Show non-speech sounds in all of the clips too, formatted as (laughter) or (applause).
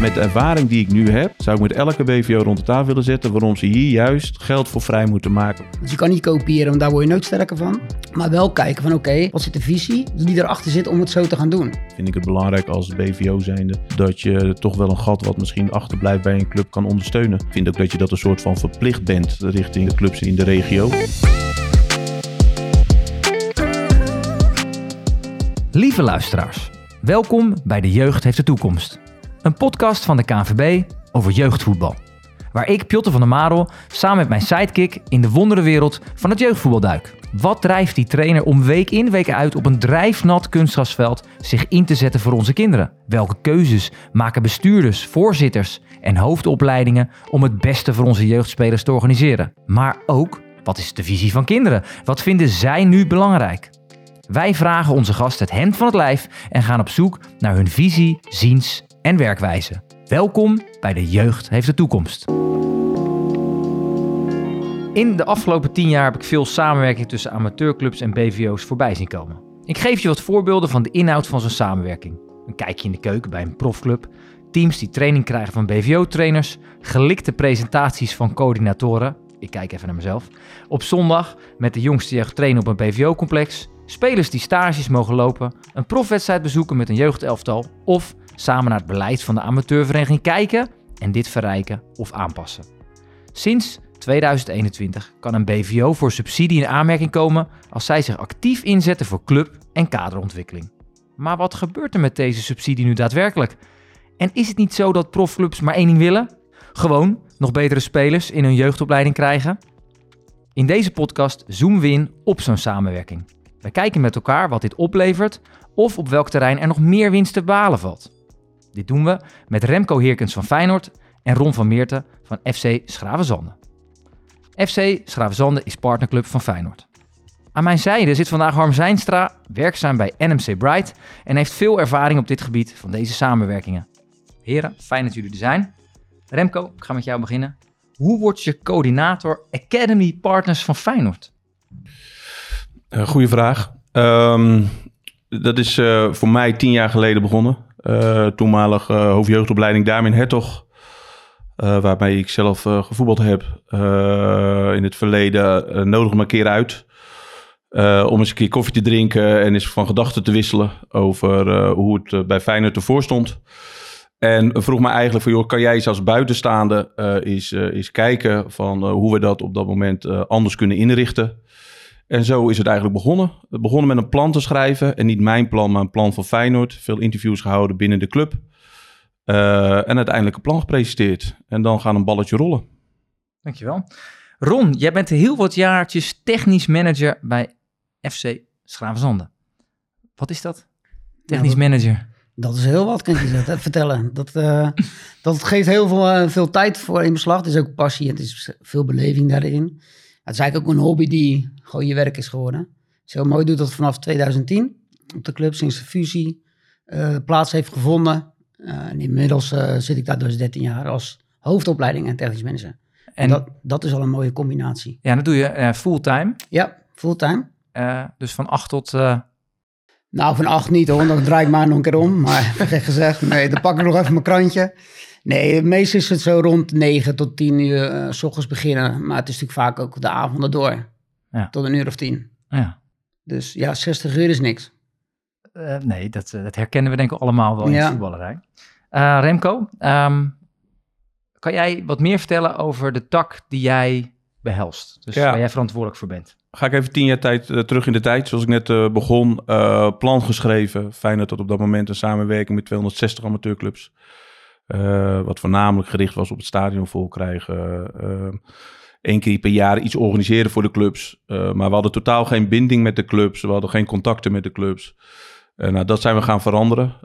Met de ervaring die ik nu heb, zou ik met elke BVO rond de tafel willen zetten waarom ze hier juist geld voor vrij moeten maken. Dus je kan niet kopiëren, want daar word je nooit sterker van. Maar wel kijken van oké, wat zit de visie die erachter zit om het zo te gaan doen. Vind ik het belangrijk als BVO zijnde dat je toch wel een gat wat misschien achterblijft bij een club kan ondersteunen. Ik vind ook dat je dat een soort van verplicht bent richting de clubs in de regio. Lieve luisteraars, welkom bij De Jeugd heeft de toekomst. Een podcast van de KNVB over jeugdvoetbal. Waar ik, Pjotter van der Marel, samen met mijn sidekick in de wonderenwereld van het jeugdvoetbal duik. Wat drijft die trainer om week in week uit op een drijfnat kunstgrasveld zich in te zetten voor onze kinderen? Welke keuzes maken bestuurders, voorzitters en hoofdopleidingen om het beste voor onze jeugdspelers te organiseren? Maar ook, wat is de visie van kinderen? Wat vinden zij nu belangrijk? Wij vragen onze gast het hemd van het lijf en gaan op zoek naar hun visie, ziens en werkwijze. Welkom bij De Jeugd heeft de toekomst. In de afgelopen tien jaar heb ik veel samenwerking tussen amateurclubs en BVO's voorbij zien komen. Ik geef je wat voorbeelden van de inhoud van zo'n samenwerking. Een kijkje in de keuken bij een profclub, teams die training krijgen van BVO-trainers, gelikte presentaties van coördinatoren, ik kijk even naar mezelf, op zondag met de jongste jeugd trainen op een BVO-complex, spelers die stages mogen lopen, een profwedstrijd bezoeken met een jeugdelftal of samen naar het beleid van de amateurvereniging kijken en dit verrijken of aanpassen. Sinds 2021 kan een BVO voor subsidie in aanmerking komen als zij zich actief inzetten voor club- en kaderontwikkeling. Maar wat gebeurt er met deze subsidie nu daadwerkelijk? En is het niet zo dat profclubs maar één ding willen? Gewoon nog betere spelers in hun jeugdopleiding krijgen? In deze podcast zoomen we in op zo'n samenwerking. We kijken met elkaar wat dit oplevert of op welk terrein er nog meer winst te behalen valt. Dit doen we met Remco Heerkens van Feyenoord en Ron van Meerten van FC Schravenzande. FC Schravenzande is partnerclub van Feyenoord. Aan mijn zijde zit vandaag Harm Zijnstra, werkzaam bij NMC Bright en heeft veel ervaring op dit gebied van deze samenwerkingen. Heren, fijn dat jullie er zijn. Remco, ik ga met jou beginnen. Hoe word je coördinator Academy Partners van Feyenoord? Uh, goeie vraag. Um, dat is uh, voor mij tien jaar geleden begonnen. Uh, toenmalig hoofdjeugdopleiding Damien Hertog. waarmee ik zelf gevoetbald heb. in het verleden nodig me een keer uit. om eens een keer koffie te drinken en eens van gedachten te wisselen over hoe het bij Feyenoord ervoor stond. En vroeg me eigenlijk van, joh, kan jij eens als buitenstaande eens, eens kijken van hoe we dat op dat moment anders kunnen inrichten. En zo is het eigenlijk begonnen. Het begonnen met een plan te schrijven. En niet mijn plan, maar een plan van Feyenoord. Veel interviews gehouden binnen de club. en uiteindelijk een plan gepresenteerd. En dan gaan een balletje rollen. Dankjewel. Ron, jij bent heel wat jaartjes technisch manager bij FC Schravenzande. Wat is dat? Technisch manager. Dat is heel wat, kan je dat vertellen. Dat, uh, (laughs) dat geeft heel veel, uh, veel tijd voor in beslag. Het is ook passie, het is veel beleving daarin. Het is eigenlijk ook een hobby die gewoon je werk is geworden. Zo mooi doet dat vanaf 2010 op de club sinds de fusie uh, plaats heeft gevonden. en inmiddels zit ik daar dus 13 jaar als hoofdopleiding en technisch manager. En, en dat, dat is al een mooie combinatie. Ja, dat doe je fulltime. Ja, fulltime. dus van 8 tot nou, van acht niet hoor, dan draai ik maar nog een keer om. Maar (laughs) gezegd, nee, dan pak ik nog even mijn krantje. Nee, meestal is het zo rond 9 tot 10 uur uh, s ochtends beginnen. Maar het is natuurlijk vaak ook de avonden door. Ja. Tot een uur of tien. Ja. Dus ja, 60 uur is niks. Uh, nee, dat, dat, herkennen we denk ik allemaal wel in ja. de voetballerij. Uh, Remco, um, kan jij wat meer vertellen over de tak die jij behelst? Dus ja. waar jij verantwoordelijk voor bent. Ga ik even tien jaar tijd, uh, terug in de tijd, zoals ik net uh, begon. Uh, plan geschreven. Fijn dat op dat moment een samenwerking met 260 amateurclubs. Wat voornamelijk gericht was op het stadion vol krijgen. Eén keer per jaar iets organiseren voor de clubs. maar we hadden totaal geen binding met de clubs. We hadden geen contacten met de clubs. nou, dat zijn we gaan veranderen.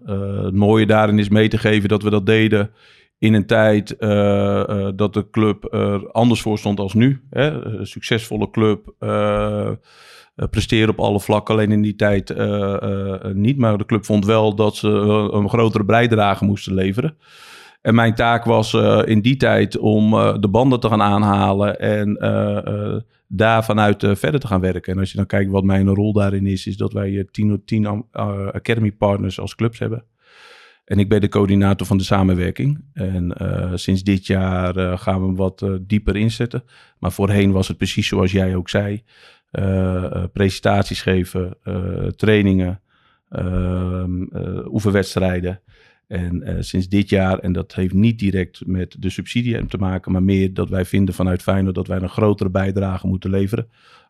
het mooie daarin is mee te geven dat we dat deden in een tijd dat de club er anders voor stond als nu. Hè? Een succesvolle club, presteren op alle vlakken, alleen in die tijd niet. Maar de club vond wel dat ze een grotere bijdrage moesten leveren. En mijn taak was in die tijd om de banden te gaan aanhalen en daar vanuit verder te gaan werken. En als je dan kijkt wat mijn rol daarin is, is dat wij 10 10 Academy Partners als clubs hebben. En ik ben de coördinator van de samenwerking. En uh, sinds dit jaar uh, gaan we hem wat uh, dieper inzetten. Maar voorheen was het precies zoals jij ook zei. Presentaties geven, trainingen, ehm, oefenwedstrijden. En sinds dit jaar, en dat heeft niet direct met de subsidie te maken, maar meer dat wij vinden vanuit Feyenoord dat wij een grotere bijdrage moeten leveren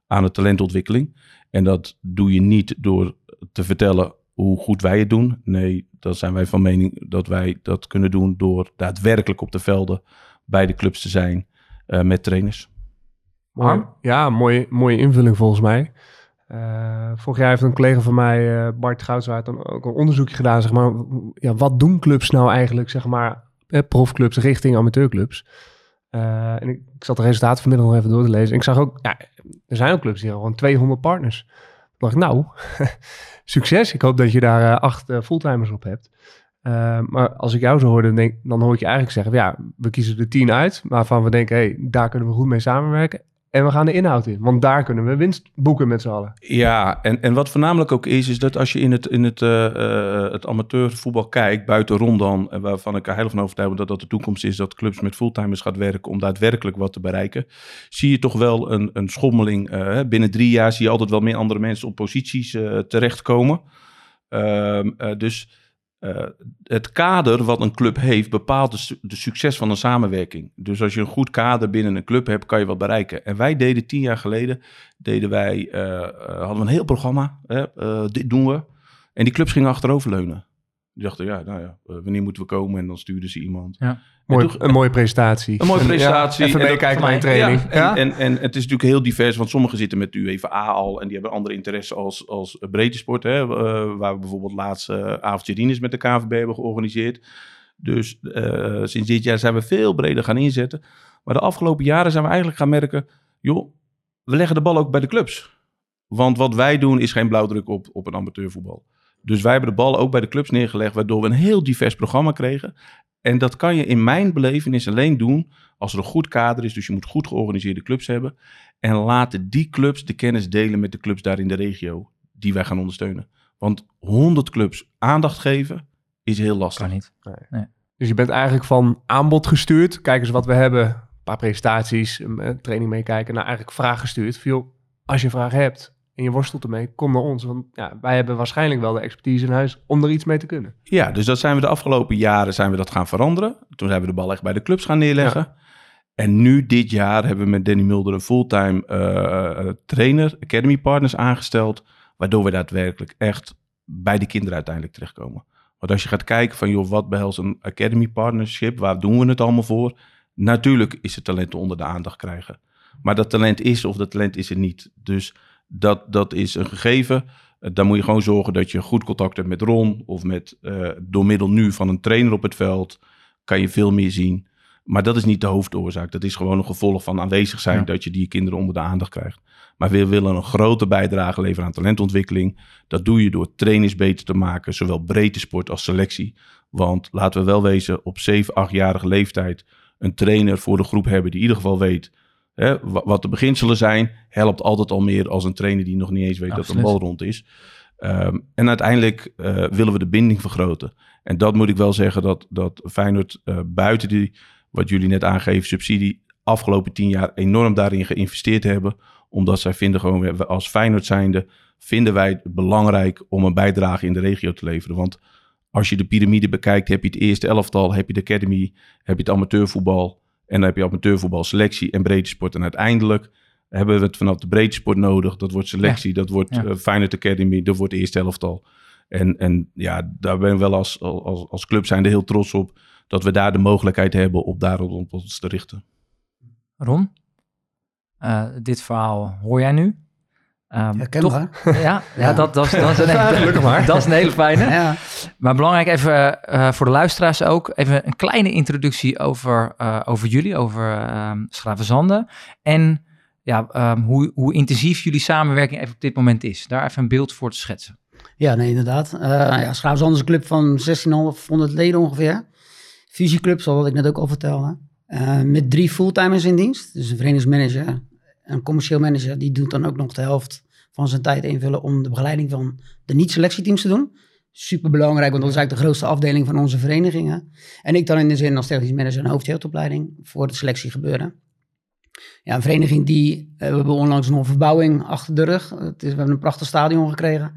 aan de talentontwikkeling. En dat doe je niet door te vertellen hoe goed wij het doen. Nee, dan zijn wij van mening dat wij dat kunnen doen door daadwerkelijk op de velden bij de clubs te zijn met trainers. Mooi, ja, mooie, mooie invulling volgens mij. Uh, vorig jaar heeft een collega van mij, uh, Bart Goudswaard, dan ook een onderzoekje gedaan. Zeg maar, ja, wat doen clubs nou eigenlijk, zeg maar, eh, profclubs richting amateurclubs? en ik, ik zat de resultaten vanmiddag nog even door te lezen. En ik zag ook, ja, er zijn ook clubs die gewoon 200 partners. Toen dacht ik, nou, (laughs) succes. Ik hoop dat je daar acht fulltimers op hebt. Maar als ik jou zo hoorde, denk, dan hoor ik je eigenlijk zeggen: ja, we kiezen de tien uit, waarvan we denken: hé, hey, daar kunnen we goed mee samenwerken. En we gaan de inhoud in, want daar kunnen we winst boeken met z'n allen. Ja, en, en wat voornamelijk ook is, is dat als je in het, in het, uh, het amateurvoetbal kijkt, buiten dan, waarvan ik er heel van overtuigd ben dat dat de toekomst is, dat clubs met fulltimers gaat werken om daadwerkelijk wat te bereiken, zie je toch wel een, een schommeling. Uh, binnen drie jaar zie je altijd wel meer andere mensen op posities terechtkomen. Ehm, dus uh, het kader wat een club heeft bepaalt de, succes van een samenwerking. Dus als je een goed kader binnen een club hebt, kan je wat bereiken. En wij deden tien jaar geleden, deden wij, uh, uh, hadden we een heel programma, dit doen we. En die clubs gingen achteroverleunen. Die dachten, ja, nou ja, wanneer moeten we komen? En dan stuurden ze iemand. Ja. Mooi, een mooie presentatie. Een mooie presentatie. Ja, even meekijken bij een training. Ja, en, en, en, het is natuurlijk heel divers, want sommigen zitten met UEFA al en die hebben andere interesse als, als breedte sport. Hè, uh, waar we bijvoorbeeld laatst uh, avondje met de KVB hebben georganiseerd. Dus uh, sinds dit jaar zijn we veel breder gaan inzetten. Maar de afgelopen jaren zijn we eigenlijk gaan merken, joh, we leggen de bal ook bij de clubs. Want wat wij doen is geen blauwdruk op, op een amateurvoetbal. Dus wij hebben de bal ook bij de clubs neergelegd, waardoor we een heel divers programma kregen. En dat kan je in mijn belevenis alleen doen als er een goed kader is. Dus je moet goed georganiseerde clubs hebben. En laten die clubs de kennis delen met de clubs daar in de regio die wij gaan ondersteunen. Want 100 clubs aandacht geven is heel lastig. Kan niet. Nee. Dus je bent eigenlijk van aanbod gestuurd. Kijk eens wat we hebben. Een paar presentaties, een training meekijken. Nou, eigenlijk vraag gestuurd. Veel, als je vragen hebt, en je worstelt ermee, kom naar ons. Want ja, wij hebben waarschijnlijk wel de expertise in huis om er iets mee te kunnen. Ja, dus dat zijn we de afgelopen jaren zijn we dat gaan veranderen. Toen zijn we de bal echt bij de clubs gaan neerleggen. En nu dit jaar hebben we met Danny Mulder een fulltime uh, trainer, academy partners aangesteld. Waardoor we daadwerkelijk echt bij de kinderen uiteindelijk terechtkomen. Want als je gaat kijken van joh, wat behelst een academy partnership, waar doen we het allemaal voor? Natuurlijk is het talent onder de aandacht krijgen. Maar dat talent is of dat talent is er niet. Dus dat, dat is een gegeven. Uh, dan moet je gewoon zorgen dat je goed contact hebt met Ron of met, uh, door middel nu van een trainer op het veld, kan je veel meer zien. Maar dat is niet de hoofdoorzaak. Dat is gewoon een gevolg van aanwezig zijn dat je die kinderen onder de aandacht krijgt. Maar we willen een grote bijdrage leveren aan talentontwikkeling. Dat doe je door trainers beter te maken, zowel breedte sport als selectie. Want laten we wel wezen, op 7, 8-jarige leeftijd een trainer voor de groep hebben die in ieder geval weet Hè, wat de beginselen zijn, helpt altijd al meer als een trainer die nog niet eens weet dat een bal rond is. Um, en uiteindelijk uh, willen we de binding vergroten. En dat moet ik wel zeggen dat, dat Feyenoord uh, buiten die, wat jullie net aangeven, subsidie, afgelopen tien jaar enorm daarin geïnvesteerd hebben. Omdat zij vinden gewoon, als Feyenoord zijnde, vinden wij het belangrijk om een bijdrage in de regio te leveren. Want als je de piramide bekijkt, heb je het eerste elftal, heb je de academy, heb je het amateurvoetbal. En dan heb je amateurvoetbal, selectie en breedte sport. En uiteindelijk hebben we het vanaf de breedte sport nodig. Dat wordt selectie, dat wordt ja. uh, Feyenoord Academy, dat wordt eerste elftal. En, en ja, daar ben ik wel als, als, als club zijn er heel trots op dat we daar de mogelijkheid hebben om daarop op ons te richten. Ron, uh, dit verhaal hoor jij nu? Um, Toch, (laughs) ja, (laughs) ja, ja, dat, dat, dat, is (laughs) een, hele, maar. dat is een hele fijne. Ja. Maar belangrijk even uh, voor de luisteraars ook, even een kleine introductie over, uh, over jullie, over uh, Schravenzande. En ja, um, hoe, hoe intensief jullie samenwerking even op dit moment is. Daar even een beeld voor te schetsen. Ja, nee, inderdaad. Uh, ja, is een club van 1600 leden ongeveer. Fusieclub, zoals ik net ook al vertelde. met drie fulltimers in dienst. Dus een verenigingsmanager, een commercieel manager die doet dan ook nog de helft van zijn tijd invullen om de begeleiding van de niet-selectieteams te doen. super belangrijk, want dat is eigenlijk de grootste afdeling van onze verenigingen. En ik dan in de zin als technisch manager een hoofdjeugdopleiding voor de selectie gebeuren. Ja, een vereniging die, eh, we hebben onlangs nog een verbouwing achter de rug. Het is, we hebben een prachtig stadion gekregen.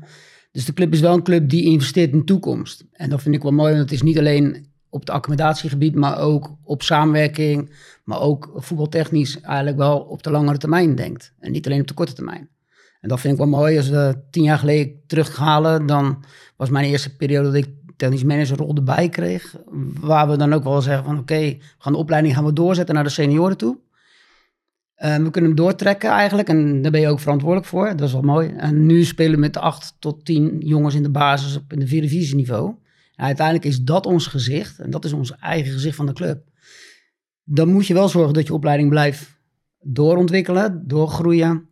Dus de club is wel een club die investeert in toekomst. En dat vind ik wel mooi, want het is niet alleen op het accommodatiegebied, maar ook op samenwerking, maar ook voetbaltechnisch eigenlijk wel op de langere termijn denkt. En niet alleen op de korte termijn. En dat vind ik wel mooi. Als we tien jaar geleden terughalen, dan was mijn eerste periode dat ik technisch managerrol erbij kreeg. Waar we dan ook wel zeggen van oké, we gaan de opleiding gaan we doorzetten naar de senioren toe. We kunnen hem doortrekken eigenlijk en daar ben je ook verantwoordelijk voor. Dat is wel mooi. En nu spelen we met acht tot tien jongens in de basis op in de vierde divisieniveau. En uiteindelijk is dat ons gezicht en dat is ons eigen gezicht van de club. Dan moet je wel zorgen dat je opleiding blijft doorontwikkelen, doorgroeien.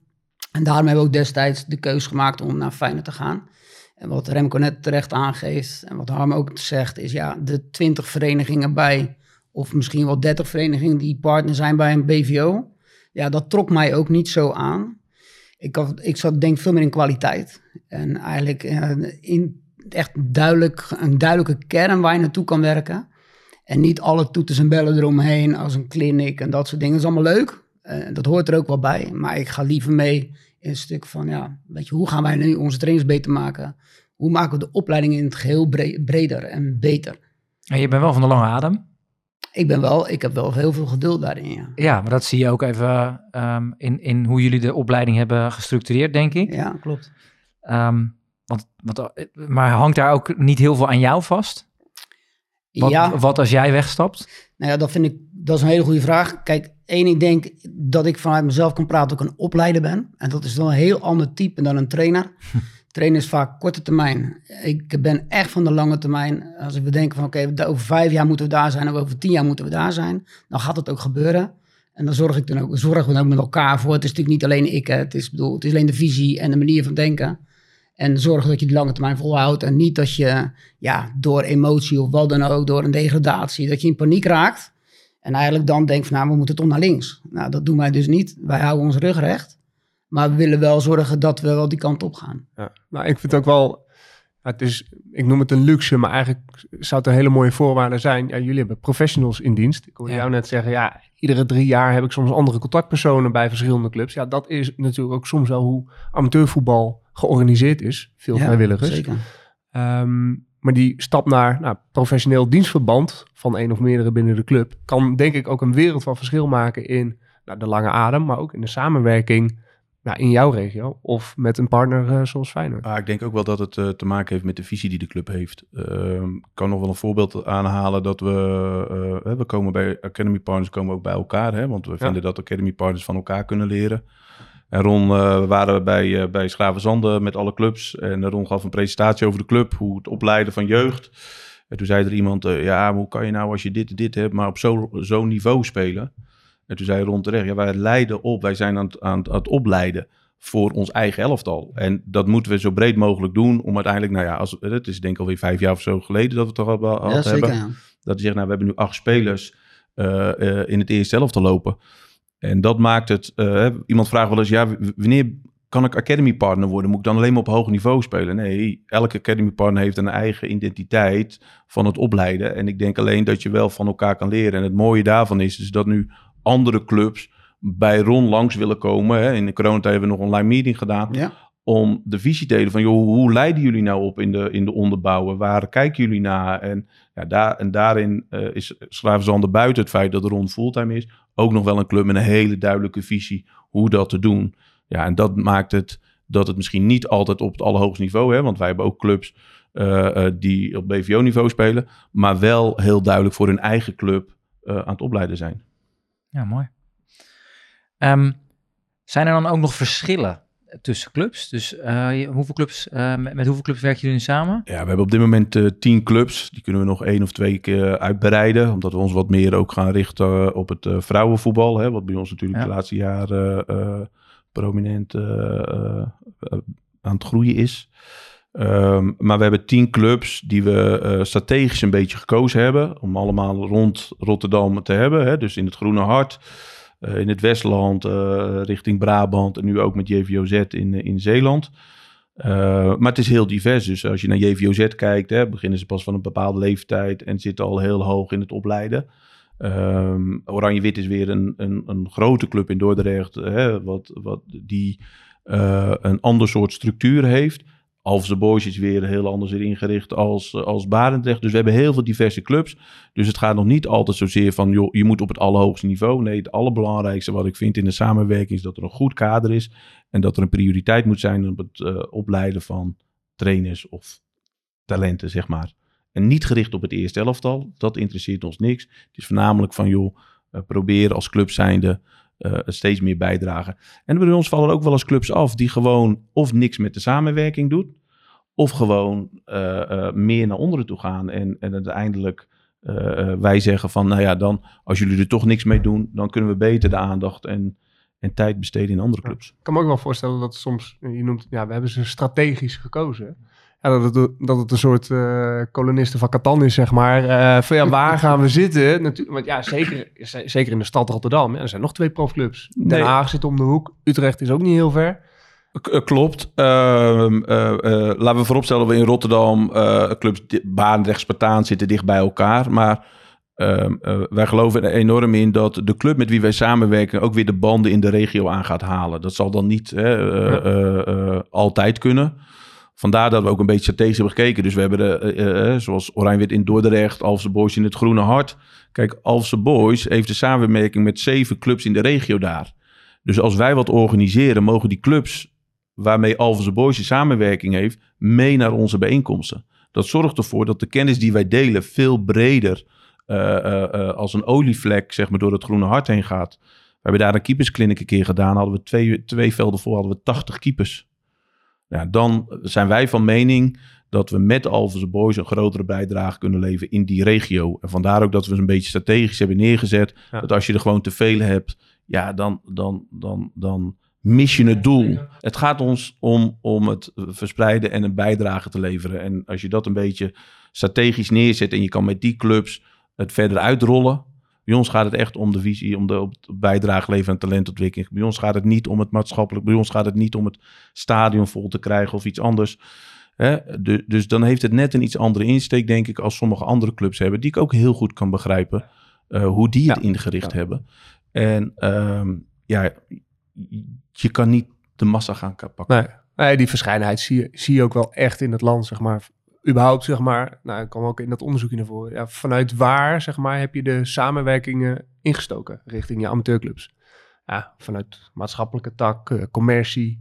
En daarom hebben we ook destijds de keuze gemaakt om naar Feyenoord te gaan. En wat Remco net terecht aangeeft en wat Harm ook zegt, is ja, de 20 verenigingen bij, of misschien wel 30 verenigingen die partner zijn bij een BVO. Ja, dat trok mij ook niet zo aan. Ik, had, ik zat denk veel meer in kwaliteit. En eigenlijk in echt duidelijk, een duidelijke kern waar je naartoe kan werken. En niet alle toeters en bellen eromheen als een clinic en dat soort dingen. Dat is allemaal leuk. Uh, dat hoort er ook wel bij. Maar ik ga liever mee in een stuk van, ja, weet je, hoe gaan wij nu onze trainers beter maken? Hoe maken we de opleiding in het geheel breder en beter? En je bent wel van de lange adem. Ik ben wel, ik heb wel heel veel geduld daarin, ja. Ja, maar dat zie je ook even um, in, in hoe jullie de opleiding hebben gestructureerd, denk ik. Ja, klopt. Um, want, want, maar hangt daar ook niet heel veel aan jou vast? Wat, ja. wat als jij wegstapt? Nou ja, dat vind ik, dat is een hele goede vraag. Kijk, één, ik denk dat ik vanuit mezelf kan praten, ook een opleider ben. En dat is dan een heel ander type dan een trainer. (laughs) trainer is vaak korte termijn. Ik ben echt van de lange termijn. Als we denken van oké, over vijf jaar moeten we daar zijn, of over tien jaar moeten we daar zijn, dan gaat het ook gebeuren. En dan zorg ik dan ook, zorgen we dan ook met elkaar voor. Het is natuurlijk niet alleen ik, hè. Het, is, bedoel, het is alleen de visie en de manier van denken. En zorgen dat je die lange termijn volhoudt. En niet dat je ja, door emotie of wat dan ook, door een degradatie, dat je in paniek raakt. En eigenlijk dan denkt van nou, we moeten toch naar links. Nou, dat doen wij dus niet. Wij houden ons rug recht. Maar we willen wel zorgen dat we wel die kant op gaan. Ja, nou, ik vind het ook wel, het is, ik noem het een luxe, maar eigenlijk zou het een hele mooie voorwaarde zijn. Ja, jullie hebben professionals in dienst. Ik hoorde jou net zeggen, ja, iedere drie jaar heb ik soms andere contactpersonen bij verschillende clubs. Ja, dat is natuurlijk ook soms wel hoe amateurvoetbal georganiseerd is. Veel Ja, vrijwilligers. Zeker. Ehm, maar die stap naar nou, professioneel dienstverband van één of meerdere binnen de club kan denk ik ook een wereld van verschil maken in nou, de lange adem, maar ook in de samenwerking nou, in jouw regio of met een partner eh, zoals Feyenoord. Ah, ik denk ook wel dat het eh, te maken heeft met de visie die de club heeft. Ehm, ik kan nog wel een voorbeeld aanhalen dat we, eh, we komen bij Academy Partners komen ook bij elkaar, hè, want we vinden dat Academy Partners van elkaar kunnen leren. En Ron, eh, we waren bij, eh bij met alle clubs en Ron gaf een presentatie over de club, hoe het opleiden van jeugd. En toen zei er iemand, eh, ja, hoe kan je nou als je dit en dit hebt, maar op zo- zo'n niveau spelen? En toen zei Ron terecht, ja, wij leiden op, wij zijn aan aan, het- aan het opleiden voor ons eigen elftal. En dat moeten we zo breed mogelijk doen om uiteindelijk, nou ja, als, het is denk ik alweer vijf jaar of zo geleden dat we het toch al wel Ja, gehad zeker. hebben. Ja. Dat hij zegt, nou, we hebben nu acht spelers eh, eh, in het eerste elftal lopen. En dat maakt het... eh, iemand vraagt wel eens, ja, wanneer kan ik academy partner worden? Moet ik dan alleen maar op hoog niveau spelen? Nee, elke academy partner heeft een eigen identiteit van het opleiden. En ik denk alleen dat je wel van elkaar kan leren. En het mooie daarvan is dus dat nu andere clubs bij Ron langs willen komen. Hè. In de coronatijd hebben we nog online meeting gedaan Ja. Om de visie te delen van, joh, hoe leiden jullie nou op in de, in de onderbouwen? Waar kijken jullie naar? En, ja, daar, en daarin eh, is Schravenzande buiten het feit dat Ron fulltime is, ook nog wel een club met een hele duidelijke visie hoe dat te doen. Ja, en dat maakt het dat het misschien niet altijd op het allerhoogste niveau, hè, want wij hebben ook clubs eh, eh, die op BVO-niveau spelen, maar wel heel duidelijk voor hun eigen club aan het opleiden zijn. Ja, mooi. Ehm, zijn er dan ook nog verschillen tussen clubs? Dus eh, hoeveel clubs, eh, met, met hoeveel clubs werken jullie nu samen? Ja, we hebben op dit moment eh, tien clubs. Die kunnen we nog één of twee keer uitbreiden. Omdat we ons wat meer ook gaan richten op het vrouwenvoetbal. Hè, wat bij ons natuurlijk Ja. de laatste jaren prominent aan het groeien is. Ehm, maar we hebben tien clubs die we strategisch een beetje gekozen hebben. Om allemaal rond Rotterdam te hebben. Hè, dus in het Groene Hart. Eh, in het Westland, eh, richting Brabant. En nu ook met JVOZ in, eh, in Zeeland. Maar het is heel divers. Dus als je naar JVOZ kijkt, hè, beginnen ze pas van een bepaalde leeftijd en zitten al heel hoog in het opleiden. Um, Oranje-Wit is weer een, een, een, grote club in Dordrecht, hè, wat, wat die een ander soort structuur heeft. Boys is weer heel anders ingericht als, als Barendrecht. Dus we hebben heel veel diverse clubs. Dus het gaat nog niet altijd zozeer van, joh, je moet op het allerhoogste niveau. Nee, het allerbelangrijkste wat ik vind in de samenwerking is dat er een goed kader is. En dat er een prioriteit moet zijn op het uh, opleiden van trainers of talenten, zeg maar. En niet gericht op het eerste elftal. Dat interesseert ons niks. Het is voornamelijk van, joh, uh, proberen als club zijnde uh, steeds meer bijdragen. En bij ons vallen ook wel eens clubs af die gewoon of niks met de samenwerking doen, of gewoon uh, uh, meer naar onderen toe gaan en, en uiteindelijk wij zeggen van, nou ja, dan als jullie er toch niks mee doen, dan kunnen we beter de aandacht en, en tijd besteden in andere clubs. ik kan me ook wel voorstellen dat soms, je noemt, ja, we hebben ze strategisch gekozen ja, dat, het, dat het een soort uh, kolonisten van Catan is, zeg maar. Uh, van ja, waar gaan we zitten? Natuurlijk, want ja, zeker, zeker in de stad Rotterdam. Ja, er zijn nog twee profclubs. Den Haag zit om de hoek. Utrecht is ook niet heel ver. K klopt. Uh, laten we vooropstellen dat we in Rotterdam clubs Baanrecht, Spartaan zitten dicht bij elkaar. Maar ehm, wij geloven er enorm in dat de club met wie wij samenwerken ook weer de banden in de regio aan gaat halen. Dat zal dan niet altijd kunnen. Vandaar dat we ook een beetje strategisch hebben gekeken. Dus we hebben, de, uh, uh, zoals in Dordrecht, Alpse Boys in het Groene Hart. Kijk, Alpse Boys heeft de samenwerking met zeven clubs in de regio daar. Dus als wij wat organiseren, mogen die clubs waarmee Alpse Boys een samenwerking heeft, mee naar onze bijeenkomsten. Dat zorgt ervoor dat de kennis die wij delen veel breder als een olievlek zeg maar, door het Groene Hart heen gaat. We hebben daar een keeperskliniek een keer gedaan. Hadden we twee, twee velden voor, hadden we 80 keepers. Ja, dan zijn wij van mening dat we met Alphense Boys een grotere bijdrage kunnen leveren in die regio. En vandaar ook dat we ze een beetje strategisch hebben neergezet. Dat als je er gewoon te veel hebt, ja, dan, dan, dan, dan mis je het doel. Het gaat ons om, om het verspreiden en een bijdrage te leveren. En als je dat een beetje strategisch neerzet en je kan met die clubs het verder uitrollen, bij ons gaat het echt om de visie, om de bijdrage leveren aan talentontwikkeling. Bij ons gaat het niet om het maatschappelijk, bij ons gaat het niet om het stadion vol te krijgen of iets anders. Hè? De, dus dan heeft het net een iets andere insteek, denk ik, als sommige andere clubs hebben, die ik ook heel goed kan begrijpen uh, hoe die het ingericht hebben. En um, ja, je kan niet de massa gaan pakken. Nee. Nee, die verscheidenheid zie je, zie je ook wel echt in het land, zeg maar überhaupt, zeg maar, nou, ik kwam ook in dat onderzoek naar voren. Ja, vanuit waar, zeg maar, heb je de samenwerkingen ingestoken richting je amateurclubs? Ja, vanuit maatschappelijke tak, uh, commercie,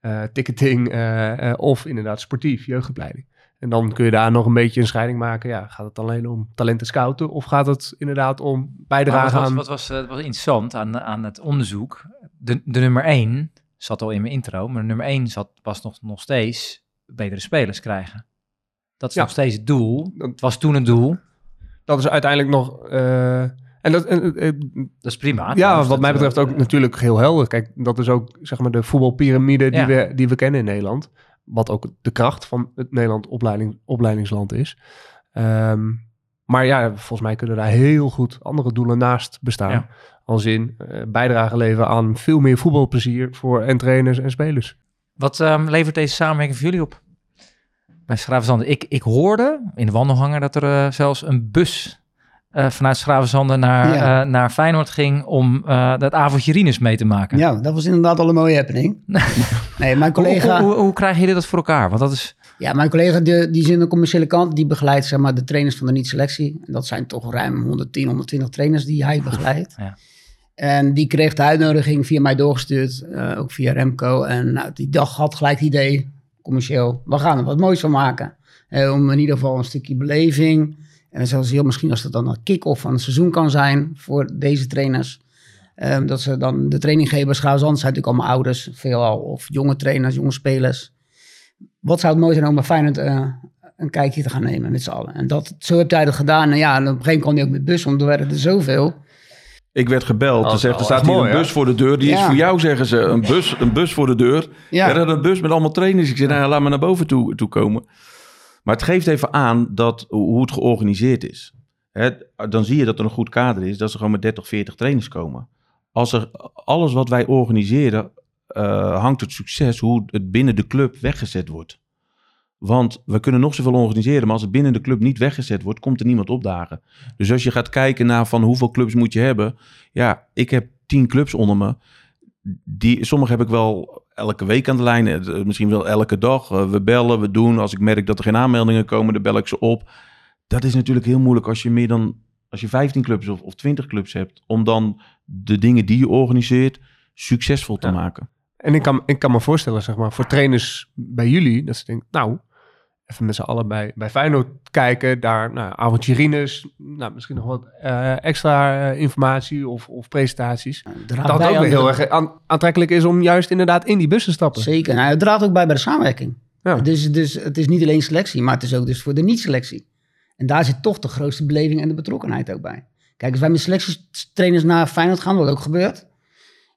uh, ticketing uh, of inderdaad sportief, jeugdopleiding. En dan kun je daar nog een beetje een scheiding maken. Ja, gaat het alleen om talenten scouten of gaat het inderdaad om bijdragen aan... Wat was, wat was interessant aan, aan het onderzoek? De, de nummer één zat al in mijn intro, maar nummer één zat, was nog, nog steeds betere spelers krijgen. Dat is nog steeds het doel. Het was toen een doel. Dat is uiteindelijk nog... Uh, en dat, uh, uh, dat is prima. Ja, wat mij betreft ook natuurlijk heel helder. Kijk, dat is ook zeg maar de voetbalpyramide die, ja. we, die we kennen in Nederland. Wat ook de kracht van het Nederland opleiding, opleidingsland is. Um, maar ja, volgens mij kunnen daar heel goed andere doelen naast bestaan. Ja. Als in bijdrage leveren aan veel meer voetbalplezier voor en trainers en spelers. Wat um, levert deze samenwerking voor jullie op? Bij Schravenzande. Ik, ik hoorde in de wandelhanger dat er uh, zelfs een bus uh, vanuit Schravenzande naar, ja. uh, naar Feyenoord ging om dat avondje Rinus mee te maken. Ja, dat was inderdaad al een mooie happening. (laughs) nee, mijn collega... Hoe, hoe, hoe, hoe krijgen jullie dat voor elkaar? Want dat is... Ja, mijn collega die, die is in de commerciële kant, die begeleidt zeg maar, de trainers van de niet-selectie. En dat zijn toch ruim 110, 120 trainers die hij begeleidt. Ja. En die kreeg de uitnodiging via mij doorgestuurd, ook via Remco. En nou, die dag had gelijk het idee, commercieel. We gaan er wat moois van maken. Eh, om in ieder geval een stukje beleving. En zelfs heel misschien als dat dan een kick-off van het seizoen kan zijn voor deze trainers. Um, dat ze dan de traininggevers gaan, anders zijn natuurlijk allemaal ouders, veelal. Of jonge trainers, jonge spelers. Wat zou het mooi zijn om bij Feyenoord uh, een kijkje te gaan nemen met z'n allen. En dat, zo heb hij dat gedaan. En ja, op een gegeven moment kon hij ook met bus, want er werden er zoveel. Ik werd gebeld. Ze zegt, er staat hier een bus voor de deur. Die ja. is voor jou, zeggen ze. Een bus, een bus voor de deur. Ja. Er een bus met allemaal trainers. Ik zei, nou, laat me naar boven toe, toe komen. Maar het geeft even aan dat, hoe het georganiseerd is. He, dan zie je dat er een goed kader is. Dat ze gewoon met 30, 40 trainers komen. Als er alles wat wij organiseren eh, hangt het succes hoe het binnen de club weggezet wordt. Want we kunnen nog zoveel organiseren, maar als het binnen de club niet weggezet wordt, komt er niemand opdagen. Dus als je gaat kijken naar van hoeveel clubs moet je hebben. Ja, ik heb tien clubs onder me. Die, sommige heb ik wel elke week aan de lijn, eh, misschien wel elke dag. Eh, we bellen, we doen. Als ik merk dat er geen aanmeldingen komen, dan bel ik ze op. Dat is natuurlijk heel moeilijk als je meer dan als je 15 clubs of, of 20 clubs hebt, om dan de dingen die je organiseert succesvol te Ja. maken. En ik kan, ik kan me voorstellen, zeg maar, voor trainers bij jullie, dat ze denken, nou, even met z'n allen bij, bij Feyenoord kijken, daar, nou, avonturinas, nou, misschien nog wat eh, extra eh, informatie of, of presentaties. Draagt Dat ook weer heel erg aan- aantrekkelijk is om juist inderdaad in die bus te stappen. Zeker. Nou, het draagt ook bij bij de samenwerking. Ja. Dus, dus het is niet alleen selectie, maar het is ook dus voor de niet-selectie. En daar zit toch de grootste beleving en de betrokkenheid ook bij. Kijk, als wij met selectietrainers naar Feyenoord gaan, wat ook gebeurt,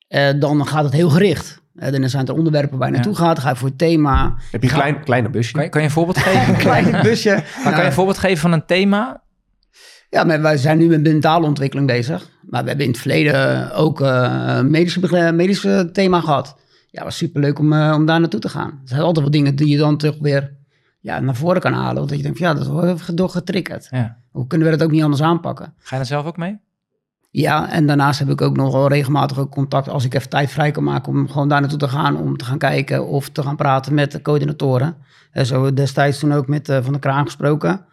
eh, dan gaat het heel gericht. Dan zijn er onderwerpen waar je naartoe gaat, ga je voor het thema. Heb je een klein, kleine busje? Kan je, kan je een voorbeeld geven? (laughs) Een klein (laughs) busje. Maar kan je een voorbeeld geven van een thema? Ja, maar wij zijn nu met mentale ontwikkeling bezig. Maar we hebben in het verleden ook eh medische, medische thema gehad. Ja, was superleuk om, eh, om daar naartoe te gaan. Er zijn altijd wel dingen die je dan toch weer ja, naar voren kan halen. Want dat je denkt, van, ja, dat wordt door getriggerd. Ja. Hoe kunnen we dat ook niet anders aanpakken? Ga je daar zelf ook mee? Ja, en daarnaast heb ik ook nog wel regelmatig ook contact als ik even tijd vrij kan maken om gewoon daar naartoe te gaan, om te gaan kijken of te gaan praten met de coördinatoren. En zo hebben we destijds toen ook met eh, Van der Kraan gesproken.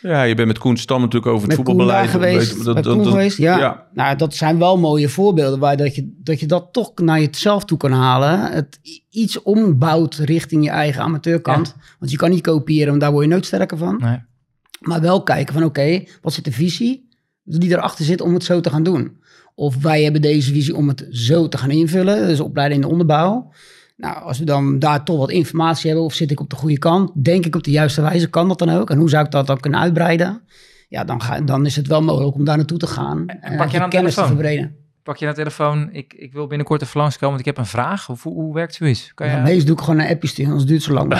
Ja, je bent met Koen Stam natuurlijk over het Met Koen daar voetbalbeleid. geweest, Weet- dat- dat- Koen dat- geweest, ja. ja. Nou, dat zijn wel mooie voorbeelden waar dat je, dat je dat toch naar jezelf toe kan halen. Het iets ombouwt richting je eigen amateurkant. Want je kan niet kopiëren, want daar word je nooit sterker van. Nee. Maar wel kijken van oké, wat zit de visie die erachter zit om het zo te gaan doen? Of wij hebben deze visie om het zo te gaan invullen, dus opleiden in de onderbouw. Nou, als we dan daar toch wat informatie hebben, of zit ik op de goede kant, denk ik op de juiste wijze, kan dat dan ook? En hoe zou ik dat dan kunnen uitbreiden? Ja, dan, ga, dan is het wel mogelijk om daar naartoe te gaan en, pak je kennis te telefoon? verbreden. Pak je naar de telefoon, ik, ik wil binnenkort even langskomen, want ik heb een vraag. Of, hoe, hoe werkt zoiets? Kan je... Meestal doe ik gewoon een appje sturen, anders duurt het zo lang. (laughs) (laughs)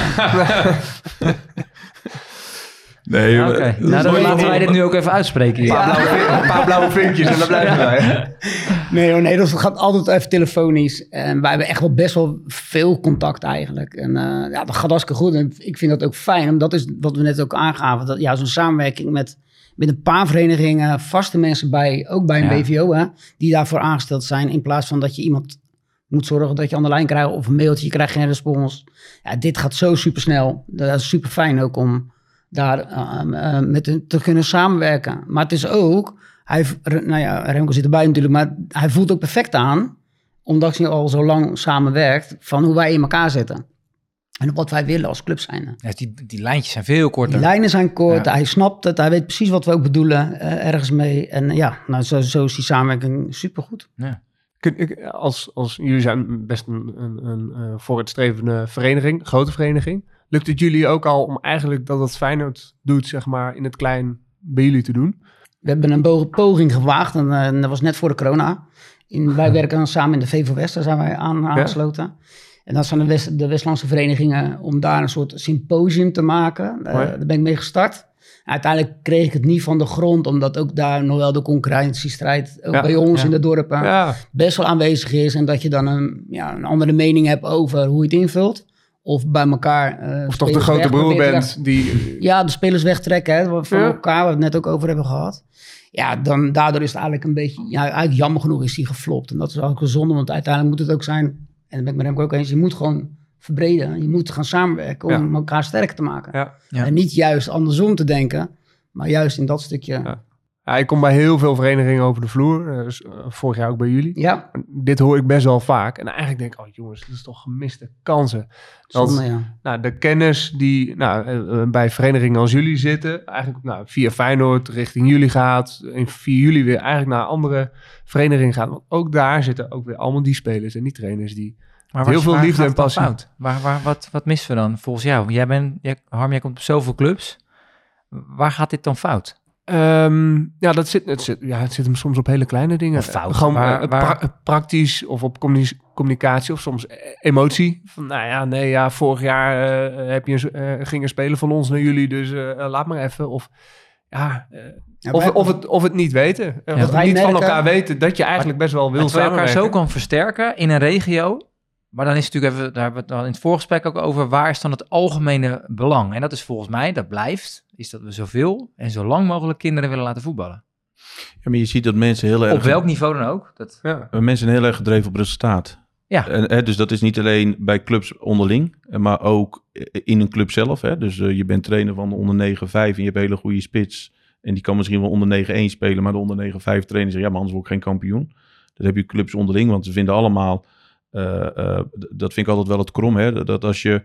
Nee, Ja, Oké, nou, dan laten wij dit nu ook even uitspreken. hier. Een paar blauwe, een paar blauwe vinkjes en dan blijven wij. (laughs) Nee, hoor, nee, dat gaat altijd even telefonisch. En wij hebben echt wel best wel veel contact eigenlijk. En eh, ja, dat gaat hartstikke goed. En ik vind dat ook fijn, omdat dat is wat we net ook aangaven. Dat, ja, zo'n samenwerking met, met een paar verenigingen, vaste mensen bij, ook bij een Ja. BVO, hè, die daarvoor aangesteld zijn. In plaats van dat je iemand moet zorgen dat je aan de lijn krijgt of een mailtje, je krijgt geen respons. Ja, dit gaat zo super snel. Dat is super fijn ook om daar eh, eh, met hun te kunnen samenwerken. Maar het is ook, hij, nou ja, Remco zit erbij natuurlijk, maar hij voelt ook perfect aan, omdat hij al zo lang samenwerkt, van hoe wij in elkaar zitten. En wat wij willen als club zijn. Ja, die, die lijntjes zijn veel korter. Die lijnen zijn kort, Ja. hij snapt het, hij weet precies wat we ook bedoelen eh, ergens mee. En ja, nou, zo, zo is die samenwerking supergoed. Ja. Kun- ik- Als, als jullie zijn best een, een, een eh, vooruitstrevende vereniging, grote vereniging. Lukt het jullie ook al om eigenlijk dat wat Feyenoord doet, zeg maar, in het klein bij jullie te doen? We hebben een poging gewaagd en eh, dat was net voor de corona. In, wij werken dan samen in de VV West, daar zijn wij aan, aangesloten. En dat zijn de, West, de Westlandse verenigingen om daar een soort symposium te maken. Mooi. daar ben ik mee gestart. Uiteindelijk kreeg ik het niet van de grond, omdat ook daar nog wel de concurrentiestrijd, ook Ja, bij ons ja. in de dorpen, Ja, best wel aanwezig is. En dat je dan een, ja, een andere mening hebt over hoe je het invult. Of bij elkaar. eh, of toch de grote broer bent die... ja, de spelers wegtrekken hè, van Ja. elkaar, waar we het net ook over hebben gehad. Ja, dan, daardoor is het eigenlijk een beetje, ja, eigenlijk jammer genoeg is die geflopt. En dat is ook een zonde, want uiteindelijk moet het ook zijn, en daar ben ik met hem ook eens, je moet gewoon verbreden. Je moet gaan samenwerken om Ja. elkaar sterker te maken. Ja. Ja. En niet juist andersom te denken, maar juist in dat stukje. Ja. Ja, Ja, ik kom bij heel veel verenigingen over de vloer. eh, dus, eh, vorig jaar ook bij jullie. ja Dit hoor ik best wel vaak. En eigenlijk denk ik, oh jongens, dat is toch gemiste kansen. Dat, zonde, ja. nou, de kennis die nou, eh, bij verenigingen als jullie zitten, eigenlijk nou, via Feyenoord richting jullie gaat, en via jullie weer eigenlijk naar andere verenigingen gaat. Want ook daar zitten ook weer allemaal die spelers en die trainers die... Maar Heel veel liefde en passie. Fout? Waar, waar, wat, wat missen we dan volgens jou? Jij bent, jij, Harm, jij komt op zoveel clubs. Waar gaat dit dan fout? Ehm, ja, dat zit, het zit, ja, het zit hem soms op hele kleine dingen. Gewoon waar- eh, waar- pra- praktisch of op communi- communicatie of soms eh, emotie. Van, nou ja, nee, ja, vorig jaar eh, heb je een, s- eh, ging een speler van ons naar jullie, dus eh, eh, laat maar even. Of ja, eh, Ja, of, wij- of, het, of het niet weten. Eh, Ja. of Wij niet van elkaar weten dat je eigenlijk best wel wil je elkaar zo kan versterken in een regio maar dan is het natuurlijk even, daar hebben we het dan in het voorgesprek ook over, waar is dan het algemene belang? En dat is volgens mij, dat blijft, is dat we zoveel en zo lang mogelijk kinderen willen laten voetballen. Ja, maar je ziet dat mensen heel erg... Op welk niveau dan ook. Dat, Ja. Mensen zijn heel erg gedreven op resultaat. Ja. En, hè, dus dat is niet alleen bij clubs onderling, maar ook in een club zelf. Hè. Dus eh, je bent trainer van de onder 9-5 en je hebt een hele goede spits. En die kan misschien wel onder 9-1 spelen, maar de onder 9-5 trainer zegt, ja, maar anders word ik geen kampioen. Dat heb je clubs onderling, want ze vinden allemaal, eh, eh, dat vind ik altijd wel het krom, hè. Dat als je,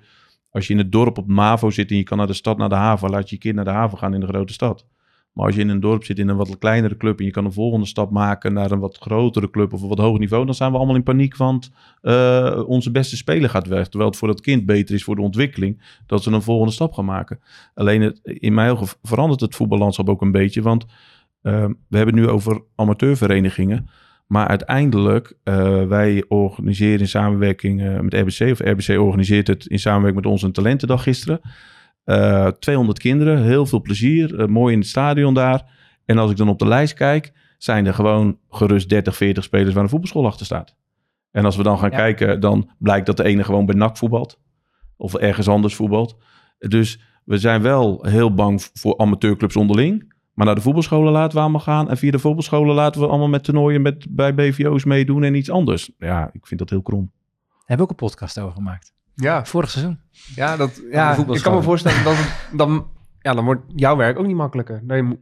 als je in het dorp op MAVO zit en je kan naar de stad, naar de haven, laat je je kind naar de haven gaan in de grote stad. Maar als je in een dorp zit, in een wat kleinere club en je kan een volgende stap maken naar een wat grotere club of een wat hoger niveau, dan zijn we allemaal in paniek, want eh, onze beste speler gaat weg. Terwijl het voor dat kind beter is voor de ontwikkeling dat ze een volgende stap gaan maken. Alleen in mijn ogen verandert het voetballandschap ook een beetje, want eh, we hebben nu over amateurverenigingen. Maar uiteindelijk, eh, wij organiseren in samenwerking eh, met RBC, of RBC organiseert het in samenwerking met ons een talentendag gisteren. Eh 200 kinderen, heel veel plezier, eh, mooi in het stadion daar. En als ik dan op de lijst kijk, zijn er gewoon gerust 30, 40 spelers waar een voetbalschool achter staat. En als we dan gaan Ja. kijken, dan blijkt dat de ene gewoon bij NAC voetbalt. Of ergens anders voetbalt. Dus we zijn wel heel bang voor amateurclubs onderling. Maar naar de voetbalscholen laten we allemaal gaan. En via de voetbalscholen laten we allemaal met toernooien met, bij BVO's meedoen en iets anders. Ja, ik vind dat heel krom. Daar hebben we ook een podcast over gemaakt. Ja, Vorig seizoen. ja, dat, ja ik kan me voorstellen dat het- dan, ja, dan wordt jouw werk ook niet makkelijker. Nee,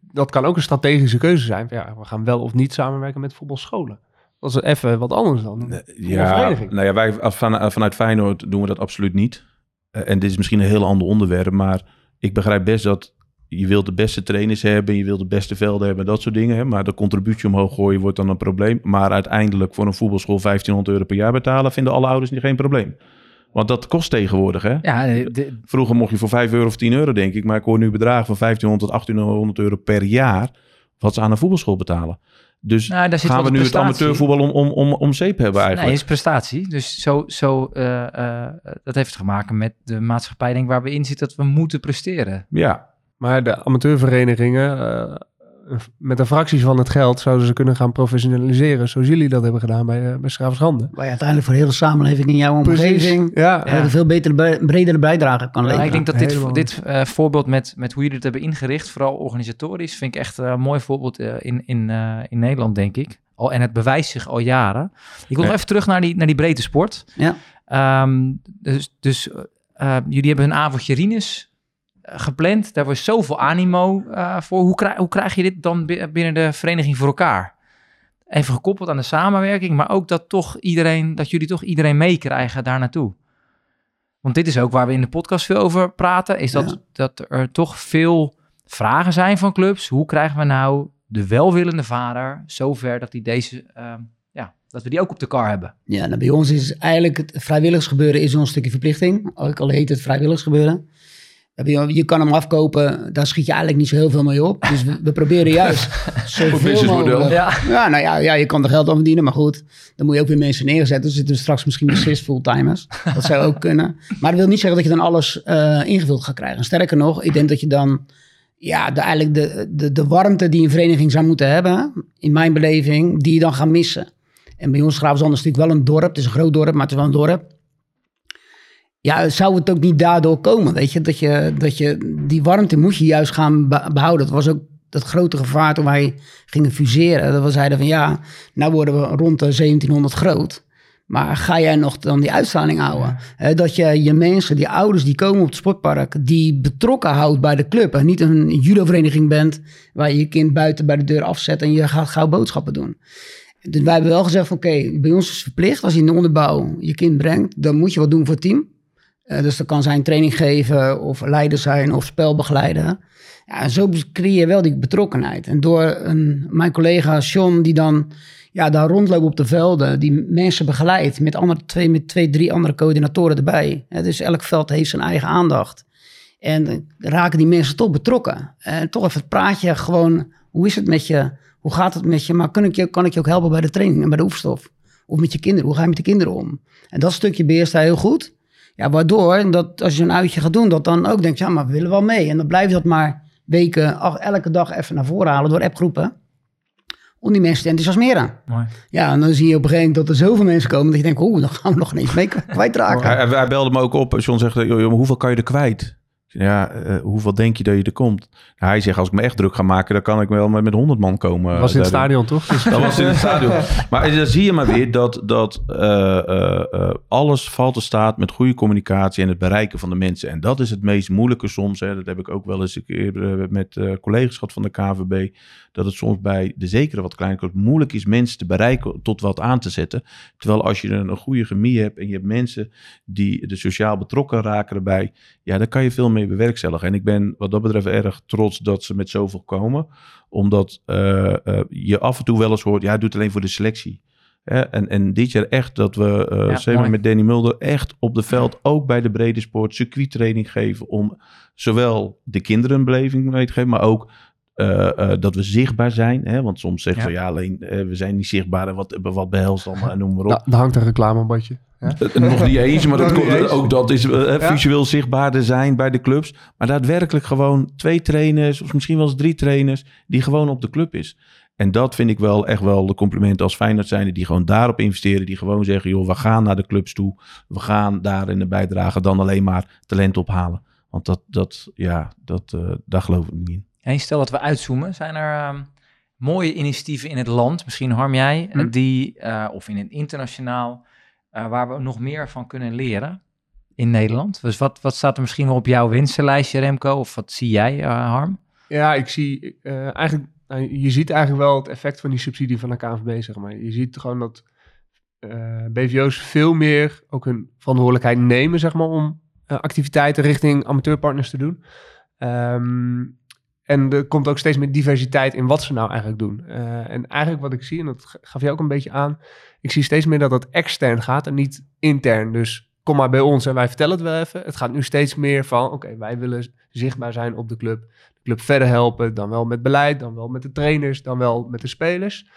dat kan ook een strategische keuze zijn. Ja, we gaan wel of niet samenwerken met voetbalscholen. Dat is even wat anders dan. Ja, nou ja, wij van, vanuit Feyenoord doen we dat absoluut niet. Eh, en dit is misschien een heel ander onderwerp, maar ik begrijp best dat je wilt de beste trainers hebben, je wilt de beste velden hebben, dat soort dingen. Hè? Maar de contributie omhoog gooien wordt dan een probleem. Maar uiteindelijk voor een voetbalschool 1500 euro per jaar betalen, vinden alle ouders niet geen probleem. Want dat kost tegenwoordig, hè? Ja, de- Vroeger mocht je voor 5 euro of 10 euro, denk ik. Maar ik hoor nu bedragen van 1500 tot 1800 euro per jaar. wat ze aan een voetbalschool betalen. Dus nou, daar gaan we nu het amateurvoetbal om, om, om, om zeep hebben Nee, eigenlijk? is prestatie. Dus zo, zo, eh, eh, dat heeft te maken met de maatschappij denk ik, waar we in zitten, dat we moeten presteren. Ja, Maar de amateurverenigingen, eh, met een fractie van het geld, zouden ze kunnen gaan professionaliseren. Zoals jullie dat hebben gedaan bij, uh, bij Schravensrande. Waar je uiteindelijk voor de hele samenleving in jouw omgeving Ja, eh, een veel betere, bre- bredere bijdrage kan Ja, leveren. ik denk dat dit, dit eh, voorbeeld met, met hoe jullie het hebben ingericht, vooral organisatorisch, vind ik echt een mooi voorbeeld eh, in, in, eh, in Nederland, denk ik. Al, en het bewijst zich al jaren. Ik wil nog Ja. even terug naar die, naar die breedte sport. Ja. Ehm, dus dus eh, jullie hebben een avondje Rinus gepland. Daar was zoveel animo eh, voor. Hoe, krijg, hoe krijg je dit dan bi- binnen de vereniging voor elkaar? Even gekoppeld aan de samenwerking, maar ook dat, toch iedereen, dat jullie toch iedereen meekrijgen daar naartoe. Want dit is ook waar we in de podcast veel over praten, is dat, Ja. dat er toch veel vragen zijn van clubs. Hoe krijgen we nou de welwillende vader zover dat, die deze, ja, dat we die ook op de kar hebben? Ja, nou, bij ons is eigenlijk het vrijwilligersgebeuren is ons stukje verplichting. Ook al heet het vrijwilligersgebeuren. Je, kan hem afkopen, daar schiet je eigenlijk niet zo heel veel mee op. Dus we, we proberen juist (laughs) zoveel mogelijk... Ja. Ja, nou ja, ja, je kan er geld aan verdienen, maar goed. Dan moet je ook weer mensen neerzetten. Dus zitten er straks misschien zes fulltimers. Dat zou ook kunnen. Maar dat wil niet zeggen dat je dan alles eh, ingevuld gaat krijgen. Sterker nog, ik denk dat je dan... Ja, de, eigenlijk de, de, de warmte die een vereniging zou moeten hebben, in mijn beleving, die je dan gaat missen. En bij ons Gravenzand is natuurlijk wel een dorp. Het is een groot dorp, maar het is wel een dorp. Ja, zou het ook niet daardoor komen, weet je? Dat je, dat je die warmte moet je juist gaan be- behouden. Dat was ook dat grote gevaar toen wij gingen fuseren. Dat we zeiden van ja, nou worden we rond de 1700 groot. Maar ga jij nog dan die uitstraling houden? Dat je je mensen, die ouders die komen op het sportpark, die betrokken houdt bij de club. En niet een judo-vereniging bent waar je je kind buiten bij de deur afzet en je gaat gauw boodschappen doen. Dus wij hebben wel gezegd van oké, bij ons is het verplicht als je in de onderbouw je kind brengt, dan moet je wat doen voor het team. Eh, dus dat kan zijn training geven of leider zijn of spel begeleiden. Ja, zo creëer je wel die betrokkenheid. En door een, mijn collega Sean, die dan ja, daar rondloopt op de velden, die mensen begeleidt met, andere, twee, met twee, drie andere coördinatoren erbij. Dus elk veld heeft zijn eigen aandacht. En eh, raken die mensen toch betrokken. En toch even het praatje gewoon, hoe is het met je? Hoe gaat het met je? Maar kan ik je, kan ik je ook helpen bij de training en bij de oefenstof? Of met je kinderen, hoe ga je met de kinderen om? En dat stukje beheerst hij heel goed. Ja, waardoor dat als je een uitje gaat doen, dat dan ook denkt, ja, maar we willen wel mee. En dan blijf je dat maar weken, ach, elke dag even naar voren halen door appgroepen. om die mensen te enthousiasmeren. Mooi. Ja, en dan zie je op een gegeven moment dat er zoveel mensen komen dat je denkt, oeh, dan gaan we nog ineens mee (laughs) kwijtraken. Hij, hij belde me ook op. John zegt, joh, joh, maar hoeveel kan je er kwijt? Ja, eh, hoeveel denk je dat je er komt? Nou, hij zegt, als ik me echt druk ga maken, dan kan ik wel met, met 100 man komen. was in het stadion, toch? (laughs) Dat was in het stadion. Maar dan zie je maar weer dat, dat eh, eh, eh, alles valt en staat met goede communicatie en het bereiken van de mensen. En dat is het meest moeilijke soms. Hè. Dat heb ik ook wel eens een keer eh, met eh, collega's gehad van de KVB. Dat het soms bij de zekere wat kleiner clubs moeilijk is mensen te bereiken tot wat aan te zetten. Terwijl als je een, een goede chemie hebt en je hebt mensen die er sociaal betrokken raken erbij. Ja, dan kan je veel meer bewerkstelligen. En ik ben wat dat betreft erg trots dat ze met zoveel komen. Omdat eh, eh, je af en toe wel eens hoort, ja, doet alleen voor de selectie. En, en dit jaar echt dat we Ja, samen met Danny Mulder echt op de veld, ook bij de brede sport, circuittraining geven. Om zowel de kinderen een beleving mee te geven, maar ook eh, eh, dat we zichtbaar zijn. Hè? Want soms zeggen Ja. ze, ja, alleen eh, we zijn niet zichtbaar. En wat, wat behelst allemaal en noem maar op. Da- daar hangt een reclamebadje. Ja? Nog niet eens, maar dat, (laughs) komt- eens. ook dat is Ja. visueel zichtbaarder zijn bij de clubs. Maar daadwerkelijk gewoon twee trainers, of misschien wel eens drie trainers, die gewoon op de club is. En dat vind ik wel echt wel de complimenten als Feyenoord zijn, die gewoon daarop investeren, die gewoon zeggen, joh, we gaan naar de clubs toe, we gaan daarin een bijdrage, dan alleen maar talent ophalen. Want dat, dat ja, dat, eh, daar geloof ik niet in. En stel dat we uitzoomen, zijn er ehm, mooie initiatieven in het land, misschien Harm jij, eh, Hm. die, eh, of in het internationaal, eh, waar we nog meer van kunnen leren in Nederland? Dus wat, wat staat er misschien wel op jouw wensenlijstje, Remco? Of wat zie jij, eh, Harm? Ja, ik zie eigenlijk, nou, je ziet eigenlijk wel het effect van die subsidie van de KNVB, zeg maar. Je ziet gewoon dat BVO's veel meer ook hun verantwoordelijkheid nemen, zeg maar, om activiteiten richting amateurpartners te doen. Ehm, en er komt ook steeds meer diversiteit in wat ze nou eigenlijk doen. Eh, en eigenlijk wat ik zie, en dat gaf je ook een beetje aan, ik zie steeds meer dat het extern gaat en niet intern. Dus kom maar bij ons en wij vertellen het wel even. Het gaat nu steeds meer van, oké, wij willen zichtbaar zijn op de club de club verder helpen. Dan wel met beleid, dan wel met de trainers, dan wel met de spelers.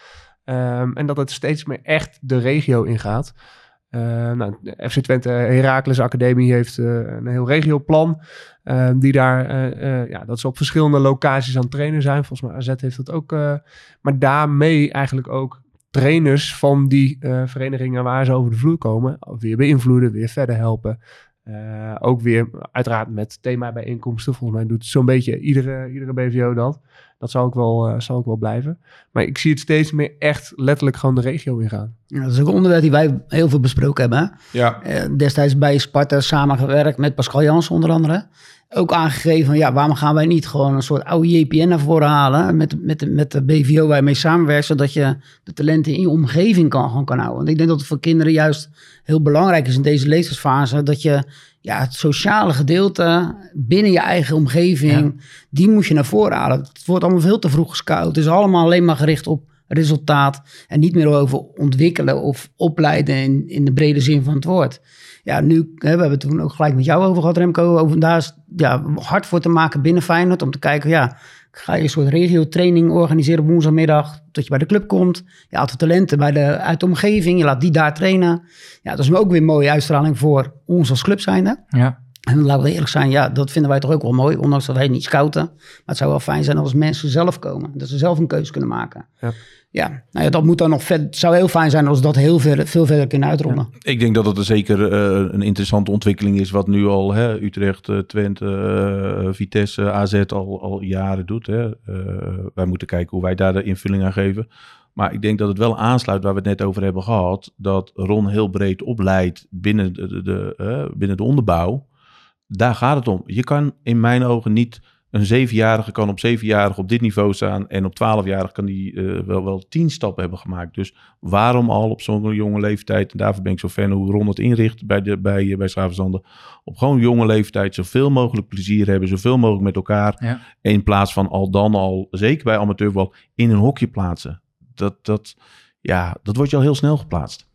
Ehm, en dat het steeds meer echt de regio ingaat. Eh, nou, FC Twente Heracles Academie heeft eh, een heel regioplan. eh, die daar, eh, eh, ja, dat ze op verschillende locaties aan het trainen zijn. Volgens mij AZ heeft dat ook. eh, maar daarmee eigenlijk ook trainers van die eh, verenigingen waar ze over de vloer komen, weer beïnvloeden, weer verder helpen. Eh, ook weer uiteraard met thema-bijeenkomsten. Volgens mij doet zo'n beetje iedere, iedere BVO dat. Dat zal ook, wel, eh, zal ook wel blijven. Maar ik zie het steeds meer echt letterlijk gewoon de regio ingaan. Ja, dat is ook een onderwerp die wij heel veel besproken hebben. Ja, Eh, destijds bij Sparta samengewerkt met Pascal Jans onder andere. Ook aangegeven, van, ja, waarom gaan wij niet gewoon een soort oude JPN naar voren halen met, met, de, met de BVO waar je mee samenwerkt, zodat je de talenten in je omgeving kan, gewoon kan houden. Want ik denk dat het voor kinderen juist heel belangrijk is in deze leeftijdsfase, dat je ja, het sociale gedeelte binnen je eigen omgeving, die moet je naar voren halen. Het wordt allemaal veel te vroeg gescout. Het is allemaal alleen maar gericht op resultaat en niet meer over ontwikkelen of opleiden in, in de brede zin van het woord. Ja, nu hè, we hebben het toen ook gelijk met jou over gehad, Remco. Over daar is ja, hard voor te maken binnen Feyenoord. Om te kijken, ja, ga je een soort regio-training organiseren op woensdagmiddag. Dat je bij de club komt. Je haalt de talenten bij de, uit de omgeving. Je laat die daar trainen. Ja, dat is ook weer een mooie uitstraling voor ons als club zijnde. Ja. En laten we eerlijk zijn, ja, dat vinden wij toch ook wel mooi. Ondanks dat wij niet scouten. Maar het zou wel fijn zijn als mensen zelf komen. Dat ze zelf een keuze kunnen maken. Ja. Ja, nou ja, dat moet dan nog verder. Het zou heel fijn zijn als we dat heel veel, veel verder kunnen uitrollen. Ik denk dat het er zeker eh, een interessante ontwikkeling is, wat nu al hè, Utrecht, eh, Twente, eh, Vitesse, AZ al, al jaren doet. Hè. Wij moeten kijken hoe wij daar de invulling aan geven. Maar ik denk dat het wel aansluit waar we het net over hebben gehad, dat Ron heel breed opleidt binnen de, de, de, binnen de onderbouw. Daar gaat het om. Je kan in mijn ogen niet een zevenjarige kan op zevenjarige op dit niveau staan en op twaalfjarige kan die eh, wel, wel tien stappen hebben gemaakt. Dus waarom al op zo'n jonge leeftijd, en daarvoor ben ik zo fan hoe Ron het inricht bij, de, bij, bij Schavenzanden, op gewoon jonge leeftijd zoveel mogelijk plezier hebben, zoveel mogelijk met elkaar, Ja. in plaats van al dan al, zeker bij amateurvoetbal, in een hokje plaatsen. Dat, dat, ja, dat wordt je al heel snel geplaatst.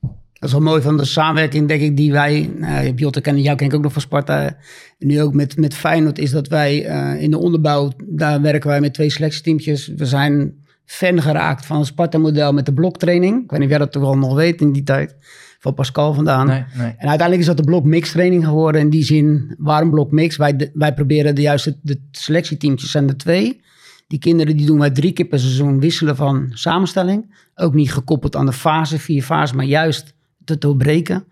Dat is wel mooi van de samenwerking, denk ik, die wij... Nou, Jotte ken jou ken ik ook nog van Sparta. En nu ook met, met Feyenoord is dat wij eh, in de onderbouw... daar werken wij met twee selectieteamtjes. We zijn fan geraakt van het Sparta-model met de bloktraining. Ik weet niet of jij dat toch wel nog weet in die tijd. Van Pascal vandaan. Nee, nee. En uiteindelijk is dat de blok mix training geworden. In die zin, waarom blok mix? Wij, wij proberen de juiste de selectieteamtjes zijn er twee. Die kinderen die doen wij drie keer per seizoen wisselen van samenstelling. Ook niet gekoppeld aan de fase, vier fases, maar juist te doorbreken.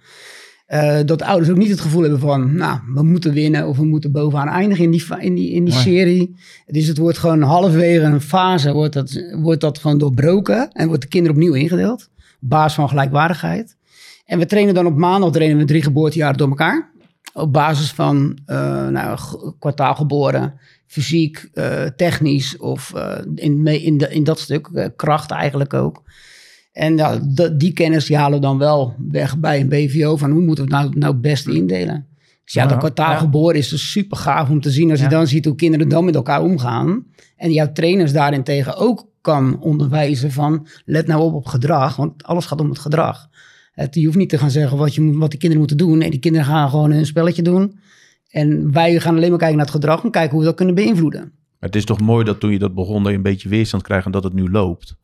Uh, dat ouders ook niet het gevoel hebben van, nou, we moeten winnen of we moeten bovenaan eindigen in die, in die, in die serie. Dus het wordt gewoon halverwege een fase, wordt dat, wordt dat gewoon doorbroken en wordt de kinderen opnieuw ingedeeld. Op basis van gelijkwaardigheid. En we trainen dan op maandag trainen we drie geboortejaren door elkaar. Op basis van uh, nou, kwartaalgeboren, fysiek, uh, technisch of in, in, de, in dat stuk, kracht eigenlijk ook. En ja, die kennis die halen we dan wel weg bij een BVO van hoe moeten we het nou, nou het beste indelen. Dus ja, dat kwartaal geboren is dus super gaaf om te zien als je dan ziet hoe kinderen dan met elkaar omgaan. En jouw trainers daarin tegen ook kan onderwijzen van let nou op op gedrag, want alles gaat om het gedrag. Het, je hoeft niet te gaan zeggen wat, je, wat die kinderen moeten doen. Nee, die kinderen gaan gewoon een spelletje doen. En wij gaan alleen maar kijken naar het gedrag en kijken hoe we dat kunnen beïnvloeden. Maar het is toch mooi dat toen je dat begon, dat je een beetje weerstand krijgt en dat het nu loopt.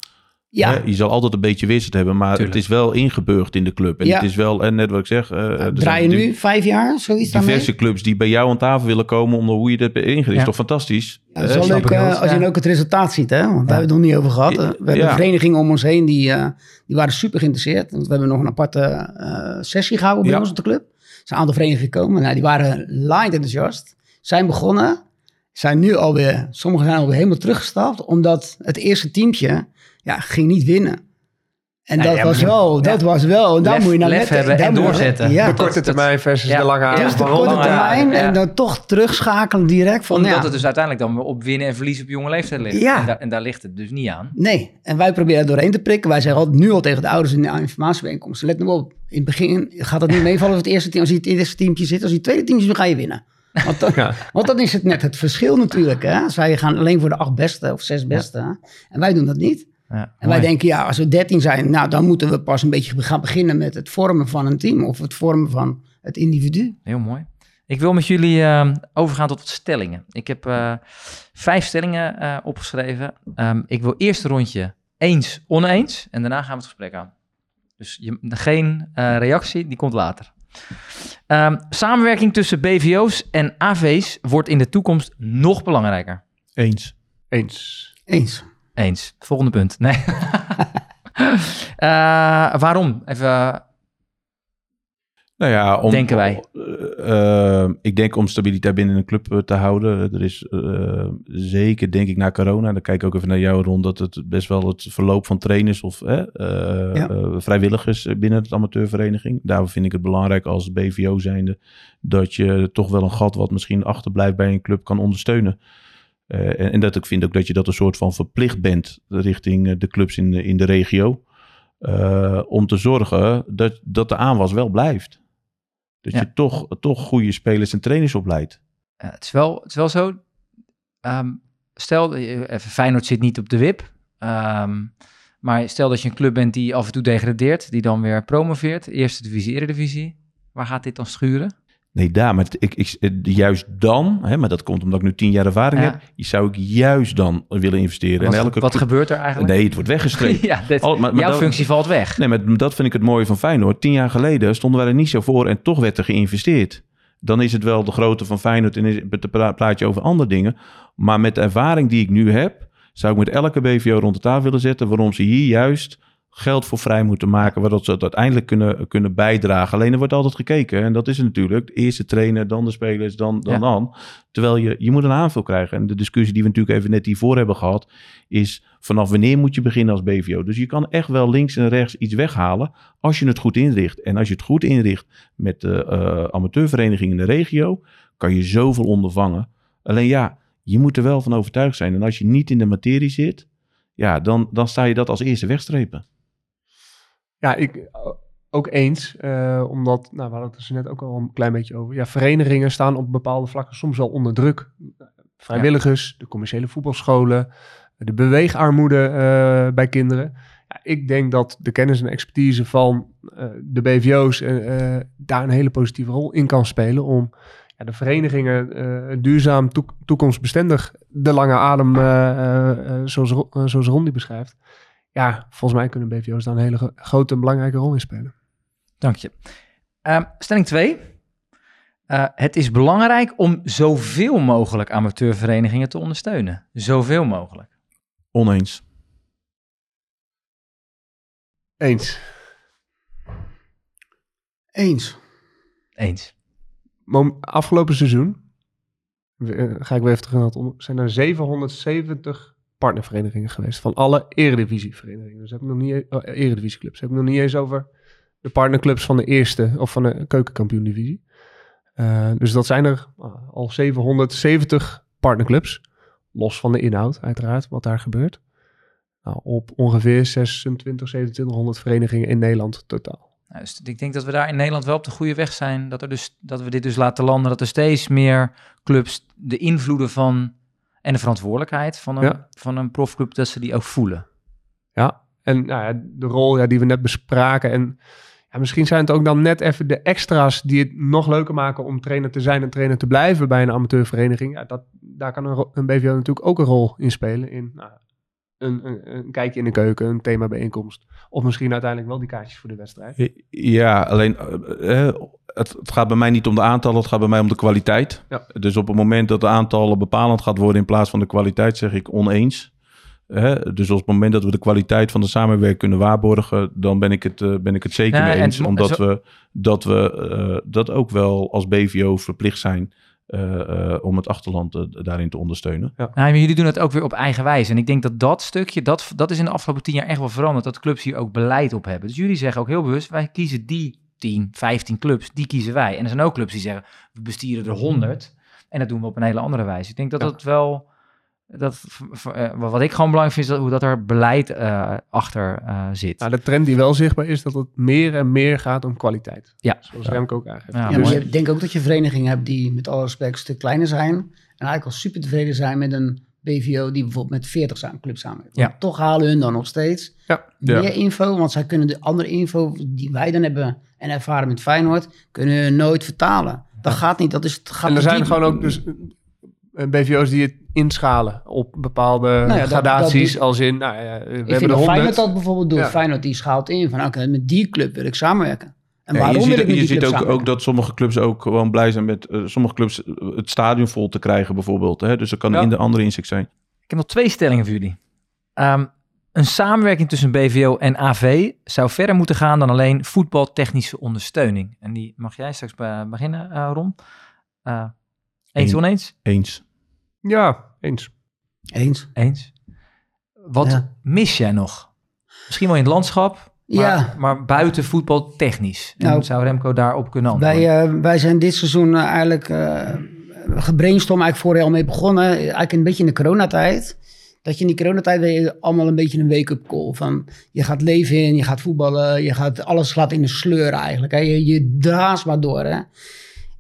Ja. je zal altijd een beetje wisselt hebben, maar het is wel ingeburgd in de club. En ja. het is wel, en net wat ik zeg... Uh, Draai je nu vijf jaar, zoiets Diverse clubs die bij jou aan tafel willen komen om hoe je dat ingericht. Ja. is toch fantastisch? Ja, dat is wel leuk uh, als je ook het resultaat ziet, hè? Want daar hebben we het nog niet over gehad. we hebben verenigingen om ons heen die, uh, die waren super geïnteresseerd. Want we hebben nog een aparte sessie gehouden bij ons op de club. Er zijn een aantal verenigingen gekomen. Nou, die waren light enthousiast. Zijn begonnen. Zijn nu alweer, sommigen zijn alweer helemaal teruggestapt. Omdat het eerste teamtje ja, ging niet winnen. En dat, was wel, dat was wel, en daar moet je nou net hebben en doorzetten. Ja, de korte termijn versus de lange adem. Ja, de korte termijn en dan toch terugschakelen direct. Van, Omdat het dus uiteindelijk dan op winnen en verliezen op jonge leeftijd ligt. Ja. En, daar, en daar ligt het dus niet aan. Nee, en wij proberen doorheen te prikken. Wij zeggen nu al tegen de ouders in de informatiebijeenkomsten. Let nou op, in het begin gaat het niet meevallen als het eerste team. Als je het eerste teamje zit, als je het tweede teamje zit, dan ga je winnen. Want dan, (laughs) want dan is het net het verschil natuurlijk. Hè? Zij gaan alleen voor de acht beste of zes beste. En wij doen dat niet. Ja, en wij denken, ja, als we 13 zijn, nou, dan moeten we pas een beetje gaan beginnen met het vormen van een team of het vormen van het individu. Heel mooi. Ik wil met jullie uh, overgaan tot wat stellingen. Ik heb uh, vijf stellingen uh, opgeschreven. Um, ik wil eerst een rondje eens, oneens en daarna gaan we het gesprek aan. Dus je, geen reactie, die komt later. Um, samenwerking tussen BVO's en AV's wordt in de toekomst nog belangrijker. Eens. Eens. Eens. Eens. Volgende punt. Nee. uh, (laughs) waarom? Even. Nou ja, om, denken wij. Uh, ik denk om stabiliteit binnen een club te houden. Er is uh, zeker, denk ik, na corona, dan kijk ik ook even naar jou rond, dat het best wel het verloop van trainers of ja. vrijwilligers binnen het amateurvereniging. Daar vind ik het belangrijk als BVO zijnde dat je toch wel een gat wat misschien achterblijft bij een club kan ondersteunen. Uh, en, en, dat ik vind ook dat je dat een soort van verplicht bent richting eh, de clubs in de, in de regio. Uh, om te zorgen dat, dat de aanwas wel blijft. Dat je toch, toch goede spelers en trainers opleidt. Uh, het, is wel, het is wel zo. Um, stel, even Feyenoord zit niet op de wip. Um, maar stel dat je een club bent die af en toe degradeert. Die dan weer promoveert. Eerste divisie, eredivisie. Waar gaat dit dan schuren? Nee, daar, maar ik, ik, juist dan, hè, maar dat komt omdat ik nu tien jaar ervaring ja. heb, zou ik juist dan willen investeren. Wat, en elke wat gebeurt er eigenlijk? Nee, het wordt weggestreept. (laughs) ja, dit, Al, maar, maar jouw functie valt weg. Nee, maar dat vind ik het mooie van Feyenoord. Tien jaar geleden stonden wij er niet zo voor en toch werd er geïnvesteerd. Dan is het wel de grootte van Feyenoord en praat je over andere dingen. Maar met de ervaring die ik nu heb, zou ik met elke BVO rond de tafel willen zetten waarom ze hier juist geld voor vrij moeten maken, waardoor ze het uiteindelijk kunnen, kunnen bijdragen. Alleen er wordt altijd gekeken, en dat is het natuurlijk. De eerste trainer, dan de spelers, dan dan, dan. Terwijl je, je moet een aanvul krijgen. En de discussie die we natuurlijk even net hiervoor hebben gehad, is vanaf wanneer moet je beginnen als BVO? Dus je kan echt wel links en rechts iets weghalen als je het goed inricht. En als je het goed inricht met de uh, amateurvereniging in de regio, kan je zoveel ondervangen. Alleen ja, je moet er wel van overtuigd zijn. En als je niet in de materie zit, ja, dan, dan sta je dat als eerste wegstrepen. Ja, ik ook eens. Uh, omdat, nou, we hadden het er net ook al een klein beetje over. Ja, verenigingen staan op bepaalde vlakken soms wel onder druk. Vrijwilligers, de commerciële voetbalscholen, de beweegarmoede uh, bij kinderen. Ja, ik denk dat de kennis en expertise van uh, de BVO's daar een hele positieve rol in kan spelen om ja, de verenigingen duurzaam, toekomstbestendig de lange adem, zoals, zoals Rondi beschrijft, ja, volgens mij kunnen BVO's daar een hele grote en belangrijke rol in spelen. Dank je. Uh, stelling 2. Eh, het is belangrijk om zoveel mogelijk amateurverenigingen te ondersteunen. Zoveel mogelijk. Oneens. Eens. Eens. Eens. Mom- Afgelopen seizoen, eh, ga ik weer even terug naar het onder, zijn er 770 partnerverenigingen geweest van alle eredivisieverenigingen. Dus heb ik nog niet, e- oh, eredivisieclubs. Heb ik nog niet eens over de partnerclubs van de eerste of van de keukenkampioen-divisie. Eh, dus dat zijn er ah, al 770 partnerclubs. Los van de inhoud, uiteraard, wat daar gebeurt. Nou, op ongeveer 26, 2700 verenigingen in Nederland totaal. Nou, dus ik denk dat we daar in Nederland wel op de goede weg zijn. Dat, er dus, dat we dit dus laten landen. Dat er steeds meer clubs de invloeden van en de verantwoordelijkheid van een, Ja. van een profclub, dat ze die ook voelen. Ja, en nou ja, de rol ja, die we net bespraken. En ja, misschien zijn het ook dan net even de extra's die het nog leuker maken om trainer te zijn en trainer te blijven bij een amateurvereniging. Ja, dat, daar kan een, een BVO natuurlijk ook een rol in spelen. In nou, een, een, een kijkje in de keuken, een themabijeenkomst. Of misschien uiteindelijk wel die kaartjes voor de wedstrijd. Ja, alleen eh, eh, het, het gaat bij mij niet om de aantallen, het gaat bij mij om de kwaliteit. Ja. Dus op het moment dat de aantallen bepalend gaat worden in plaats van de kwaliteit, zeg ik oneens. Hè? dus op het moment dat we de kwaliteit van de samenwerking kunnen waarborgen, dan ben ik het, eh, ben ik het zeker Ja, mee en eens. Omdat zo- we dat, we eh, dat ook wel als BVO verplicht zijn eh, eh, om het achterland daarin te ondersteunen. Nou, maar jullie doen het ook weer op eigen wijze. En ik denk dat dat stukje, dat, dat is in de afgelopen tien jaar echt wel veranderd. Dat clubs hier ook beleid op hebben. Dus jullie zeggen ook heel bewust, wij kiezen die 10, 15 clubs, die kiezen wij. En er zijn ook clubs die zeggen, we bestieren er 100. En dat doen we op een hele andere wijze. Ik denk dat Ja. dat wel, dat, eh, wat ik gewoon belangrijk vind, is dat, hoe dat er beleid eh, achter eh, zit. Nou, de trend die wel zichtbaar is, dat het meer en meer gaat om kwaliteit. Ja. Zoals Remco ook aangeeft. Ja, Ja, Dus- maar je denkt ook dat je verenigingen hebt die met alle respect een stuk kleiner zijn. En eigenlijk al super tevreden zijn met een BVO die bijvoorbeeld met 40 samen, clubs samenwerkt. Ja. Toch halen hun dan nog steeds Ja. Ja. meer info. Want zij kunnen de andere info die wij dan hebben en ervaren met Feyenoord, kunnen hun nooit vertalen. Dat gaat niet. Dat is, het gaat En er zijn diep. gewoon ook dus eh, BVO's die het inschalen op bepaalde Nou ja, gradaties. dat- als in, nou ja, we Ik hebben vind de dat 100. Feyenoord dat bijvoorbeeld doet. Ja. Feyenoord die schaalt in van oké, met die club wil ik samenwerken. En Ja, waarom je wil ziet, ik met je die ziet club ook, ook dat sommige clubs ook gewoon blij zijn met eh, sommige clubs eh, het stadion vol te krijgen bijvoorbeeld. Hè? Dus dat kan Ja. in de andere inzicht zijn. Ik heb nog twee stellingen voor jullie. Ehm, een samenwerking tussen BVO en AV zou verder moeten gaan dan alleen voetbaltechnische ondersteuning. En die mag jij straks be- beginnen, eh, Ron. Eh, eens, Eens. oneens? Eens. Ja, eens. Eens. Eens. Wat Ja. mis jij nog? Misschien wel in het landschap, maar, Ja. maar buiten voetbal technisch. En Nou, zou Remco daarop kunnen antwoorden? Wij, eh, wij zijn dit seizoen eigenlijk uh, gebrainstormd, eigenlijk vorig jaar al mee begonnen. Eigenlijk een beetje in de coronatijd. Dat je in die coronatijd je allemaal een beetje een wake-up call. Van je gaat leven in, je gaat voetballen, je gaat, alles gaat in de sleur eigenlijk. Hè. Je, je draast maar door. Hè.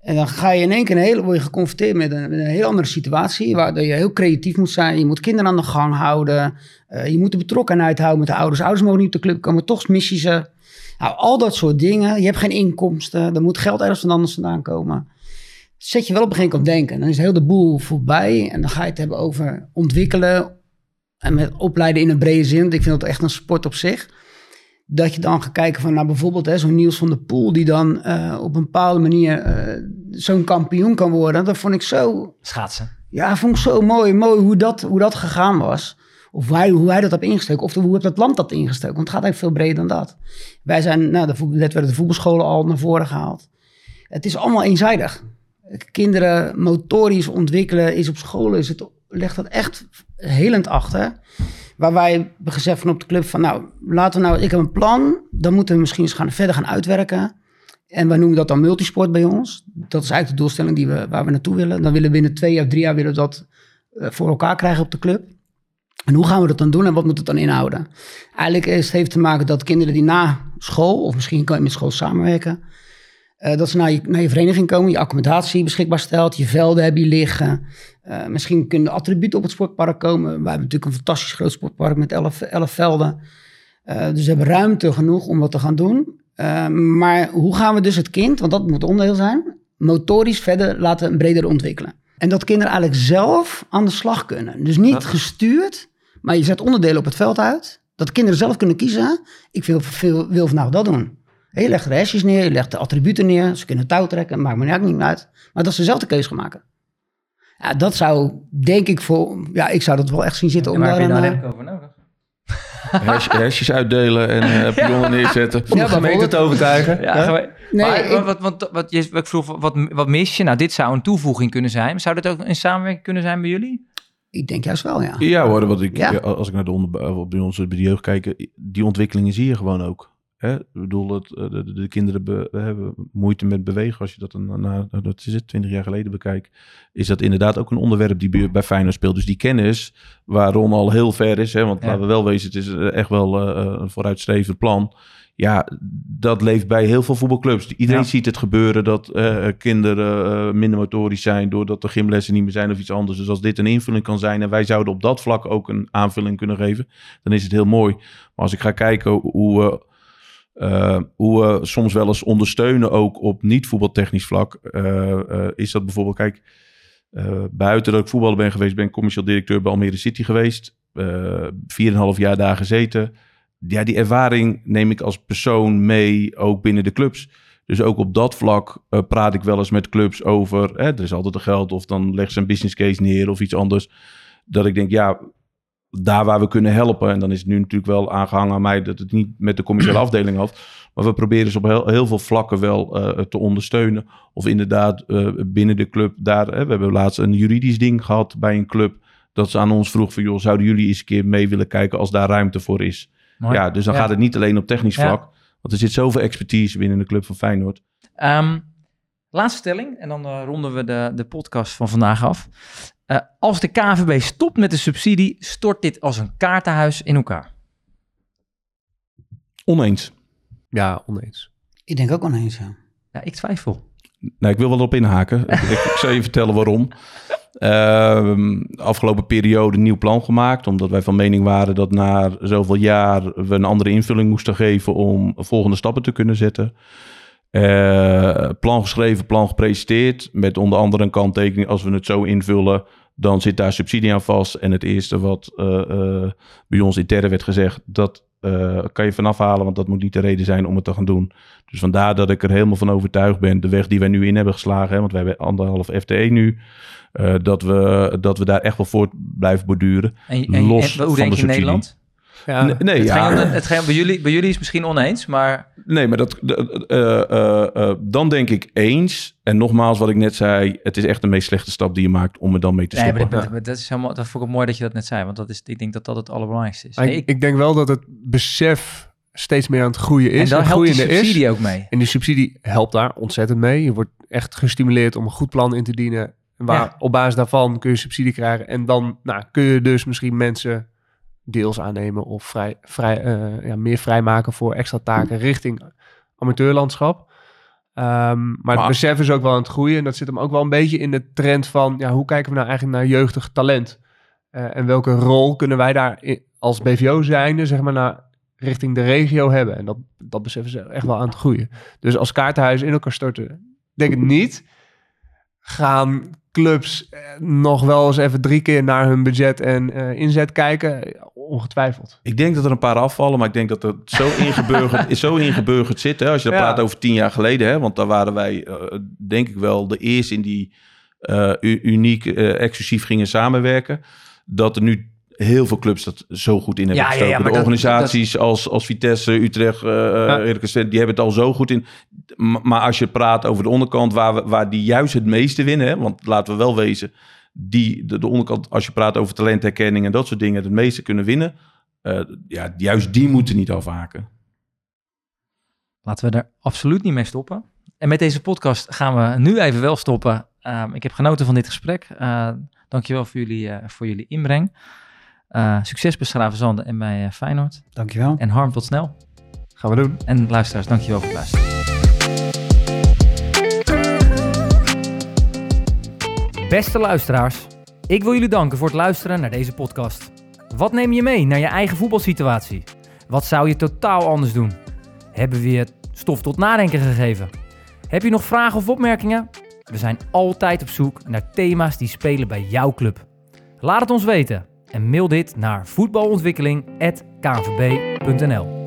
En dan ga je in één keer een hele, geconfronteerd met een, met een heel andere situatie. Waar je heel creatief moet zijn. Je moet kinderen aan de gang houden. Uh, je moet de betrokkenheid houden met de ouders. Ouders mogen niet op de club komen, toch mis ze. Nou, al dat soort dingen. Je hebt geen inkomsten. Er moet geld ergens van anders vandaan komen. Zet je wel op een gegeven moment denken. Dan is heel de boel voorbij. En dan ga je het hebben over ontwikkelen. En met opleiden in een brede zin. Want ik vind dat echt een sport op zich. Dat je dan gaat kijken van, nou bijvoorbeeld hè, zo'n Niels van der Poel... die dan uh, op een bepaalde manier uh, zo'n kampioen kan worden. Dat vond ik zo... Schaatsen. Ja, vond ik zo mooi. Mooi hoe dat, hoe dat gegaan was. Of wij, hoe wij dat hebben ingestoken. Of hoe heeft dat land dat ingestoken. Want het gaat eigenlijk veel breder dan dat. Wij zijn, nou, de, net werden de voetbalscholen al naar voren gehaald. Het is allemaal eenzijdig. Kinderen motorisch ontwikkelen is op scholen, is het, legt dat echt helend achter. Waar wij gezegd van op de club van nou, laten we nou, ik heb een plan. Dan moeten we misschien eens gaan, verder gaan uitwerken. En wij noemen dat dan multisport bij ons. Dat is eigenlijk de doelstelling die we, waar we naartoe willen. Dan willen we binnen twee of drie jaar willen dat uh, voor elkaar krijgen op de club. En hoe gaan we dat dan doen en wat moet het dan inhouden? Eigenlijk het heeft te maken dat kinderen die na school, of misschien kan je met school samenwerken, uh, dat ze naar je, naar je vereniging komen, je accommodatie beschikbaar stelt, je velden hebben je liggen. Uh, misschien kunnen attributen op het sportpark komen. We hebben natuurlijk een fantastisch groot sportpark met elf, elf velden. Uh, dus we hebben ruimte genoeg om wat te gaan doen. maar hoe gaan we dus het kind, want dat moet onderdeel zijn, motorisch verder laten breder ontwikkelen? En dat kinderen eigenlijk zelf aan de slag kunnen. Dus niet gestuurd, maar je zet onderdelen op het veld uit. Dat kinderen zelf kunnen kiezen. Ik wil, wil, wil vandaag dat doen. Je legt de neer, je legt de attributen neer. Ze kunnen touw trekken, maakt me eigenlijk niet uit. Maar dat ze zelf de keuze gaan maken. Ja, dat zou, denk ik, voor... Ja, ik zou dat wel echt zien zitten om waar daar heb je daar eh, eigenlijk over nodig? (laughs) Hers- hersjes uitdelen en eh pionnen neerzetten. (laughs) Om de gemeente te overtuigen. Ja, Ja? Nee, maar, ik- wat, wat, wat, je, ik vroeg, wat, wat mis je? Nou, dit zou een toevoeging kunnen zijn. Zou dat ook een samenwerking kunnen zijn bij jullie? Ik denk juist wel, ja. Ja hoor, wat ik, Ja. als ik naar de onder, bij ons bij de jeugd kijk, die ontwikkelingen zie je gewoon ook. Hè? Ik bedoel, het, eh, de, de, de kinderen be- hebben moeite met bewegen. Als je dat een, na, dat is het, 20 jaar geleden bekijkt, is dat inderdaad ook een onderwerp die bij- Feyenoord speelt. Dus die kennis, waar Ron al heel ver is, hè, want Ja. laten we wel wezen, het is eh, echt wel eh, een vooruitstrevend plan. Ja, dat leeft bij heel veel voetbalclubs. Iedereen Ja. ziet het gebeuren dat kinderen minder motorisch zijn doordat de gymlessen niet meer zijn of iets anders. Dus als dit een invulling kan zijn en wij zouden op dat vlak ook een aanvulling kunnen geven, dan is het heel mooi. Maar als ik ga kijken hoe eh, hoe we soms wel eens ondersteunen, ook op niet-voetbaltechnisch vlak, eh, eh, is dat bijvoorbeeld, kijk, buiten dat ik voetballer ben geweest, ben ik commercieel directeur bij Almere City geweest. eh 4,5 jaar daar gezeten. Ja, die ervaring neem ik als persoon mee, ook binnen de clubs. Dus ook op dat vlak praat ik wel eens met clubs over. Hè, er is altijd een geld, of dan leggen ze een business case neer of iets anders. Dat ik denk, ja, daar waar we kunnen helpen. En dan is het nu natuurlijk wel aangehangen aan mij dat het niet met de commerciële (clears throat) afdeling had. Maar we proberen ze op heel, heel veel vlakken wel eh, te ondersteunen. Of inderdaad eh, binnen de club daar. Hè, we hebben laatst een juridisch ding gehad bij een club. Dat ze aan ons vroeg van, joh, zouden jullie eens een keer mee willen kijken als daar ruimte voor is? Mooi. Ja, dus dan Ja. gaat het niet alleen op technisch Ja. vlak. Want er zit zoveel expertise binnen de club van Feyenoord. Ehm, laatste stelling, en dan eh, ronden we de, de podcast van vandaag af. Eh, als de KVB stopt met de subsidie, stort dit als een kaartenhuis in elkaar. Oneens. Ja, oneens. Ik denk ook oneens, ja. Ja, ik twijfel. Nou, ik wil wel op inhaken. ik, ik, (laughs) zal je vertellen waarom. Ehm, afgelopen periode een nieuw plan gemaakt. Omdat wij van mening waren dat na zoveel jaar we een andere invulling moesten geven om volgende stappen te kunnen zetten. Eh, plan geschreven, plan gepresenteerd. Met onder andere een kanttekening. Als we het zo invullen, dan zit daar subsidie aan vast. En het eerste wat eh, eh, bij ons intern werd gezegd, dat eh, kan je vanaf halen. Want dat moet niet de reden zijn om het te gaan doen. Dus vandaar dat ik er helemaal van overtuigd ben. De weg die wij nu in hebben geslagen, hè, want wij hebben anderhalf FTE nu. dat, we, dat we daar echt wel voor blijven borduren. En, en, Los en hoe van denk de je in. Nederland? Ja, nee, nee, het ja. ging, het ging, bij, jullie, bij jullie is het misschien oneens, maar Nee, maar dat, de- eh, eh, eh, dan denk ik eens. En nogmaals, wat ik net zei, het is echt de meest slechte stap die je maakt om er dan mee te Nee, stoppen. maar dat, maar dat is helemaal, dat vond ik mooi dat je dat net zei, want dat is, ik denk dat dat het allerbelangrijkste is. Nee, ik, ik, denk wel dat het besef steeds meer aan het groeien is. en daar en helpt die is. subsidie ook mee. En die subsidie helpt daar ontzettend mee. Je wordt echt gestimuleerd om een goed plan in te dienen. En waar, Ja. Op basis daarvan kun je subsidie krijgen. En dan nou, kun je dus misschien mensen deels aannemen of vrij, vrij, eh, ja, meer vrijmaken voor extra taken richting amateurlandschap. Ehm, maar, Maar- het besef is ook wel aan het groeien. En dat zit hem ook wel een beetje in de trend van... Ja, hoe kijken we nou eigenlijk naar jeugdig talent? Eh, en welke rol kunnen wij daar i- als BVO zijnde, zeg maar, naar richting de regio hebben? En dat, dat besef is echt wel aan het groeien. Dus als kaartenhuizen in elkaar storten, denk ik niet. Gaan clubs eh, nog wel eens even drie keer naar hun budget en eh, inzet kijken? Ongetwijfeld. Ik denk dat er een paar afvallen, maar ik denk dat het (laughs) zo ingeburgerd, zo ingeburgerd zit. Hè? Als je Ja. praat over tien jaar geleden, hè? want daar waren wij, eh, denk ik wel, de eerste in die eh, u- uniek, exclusief gingen samenwerken. Dat er nu heel veel clubs dat zo goed in hebben Ja, ja, ja, gestoken. de dat- organisaties als, als Vitesse, Utrecht. Heracles, die hebben het al zo goed in. Maar als je praat over de onderkant, waar, we, waar die juist het meeste winnen, hè? want laten we wel wezen, die, de, de onderkant, als je praat over talentherkenning en dat soort dingen, het meeste kunnen winnen. eh, ja, juist die moeten niet afhaken. Laten we er absoluut niet mee stoppen. En met deze podcast gaan we nu even wel stoppen. Ehm, ik heb genoten van dit gesprek. Uh, dankjewel voor jullie, voor jullie inbreng. Eh, succes bij Schravenzande en bij eh, Feyenoord. Dankjewel. En Harm, tot snel. Gaan we doen. En luisteraars, dankjewel voor het luisteren. Beste luisteraars, ik wil jullie danken voor het luisteren naar deze podcast. Wat neem je mee naar je eigen voetbalsituatie? Wat zou je totaal anders doen? Hebben we je stof tot nadenken gegeven? Heb je nog vragen of opmerkingen? We zijn altijd op zoek naar thema's die spelen bij jouw club. Laat het ons weten en mail dit naar voetbalontwikkeling.kvb.nl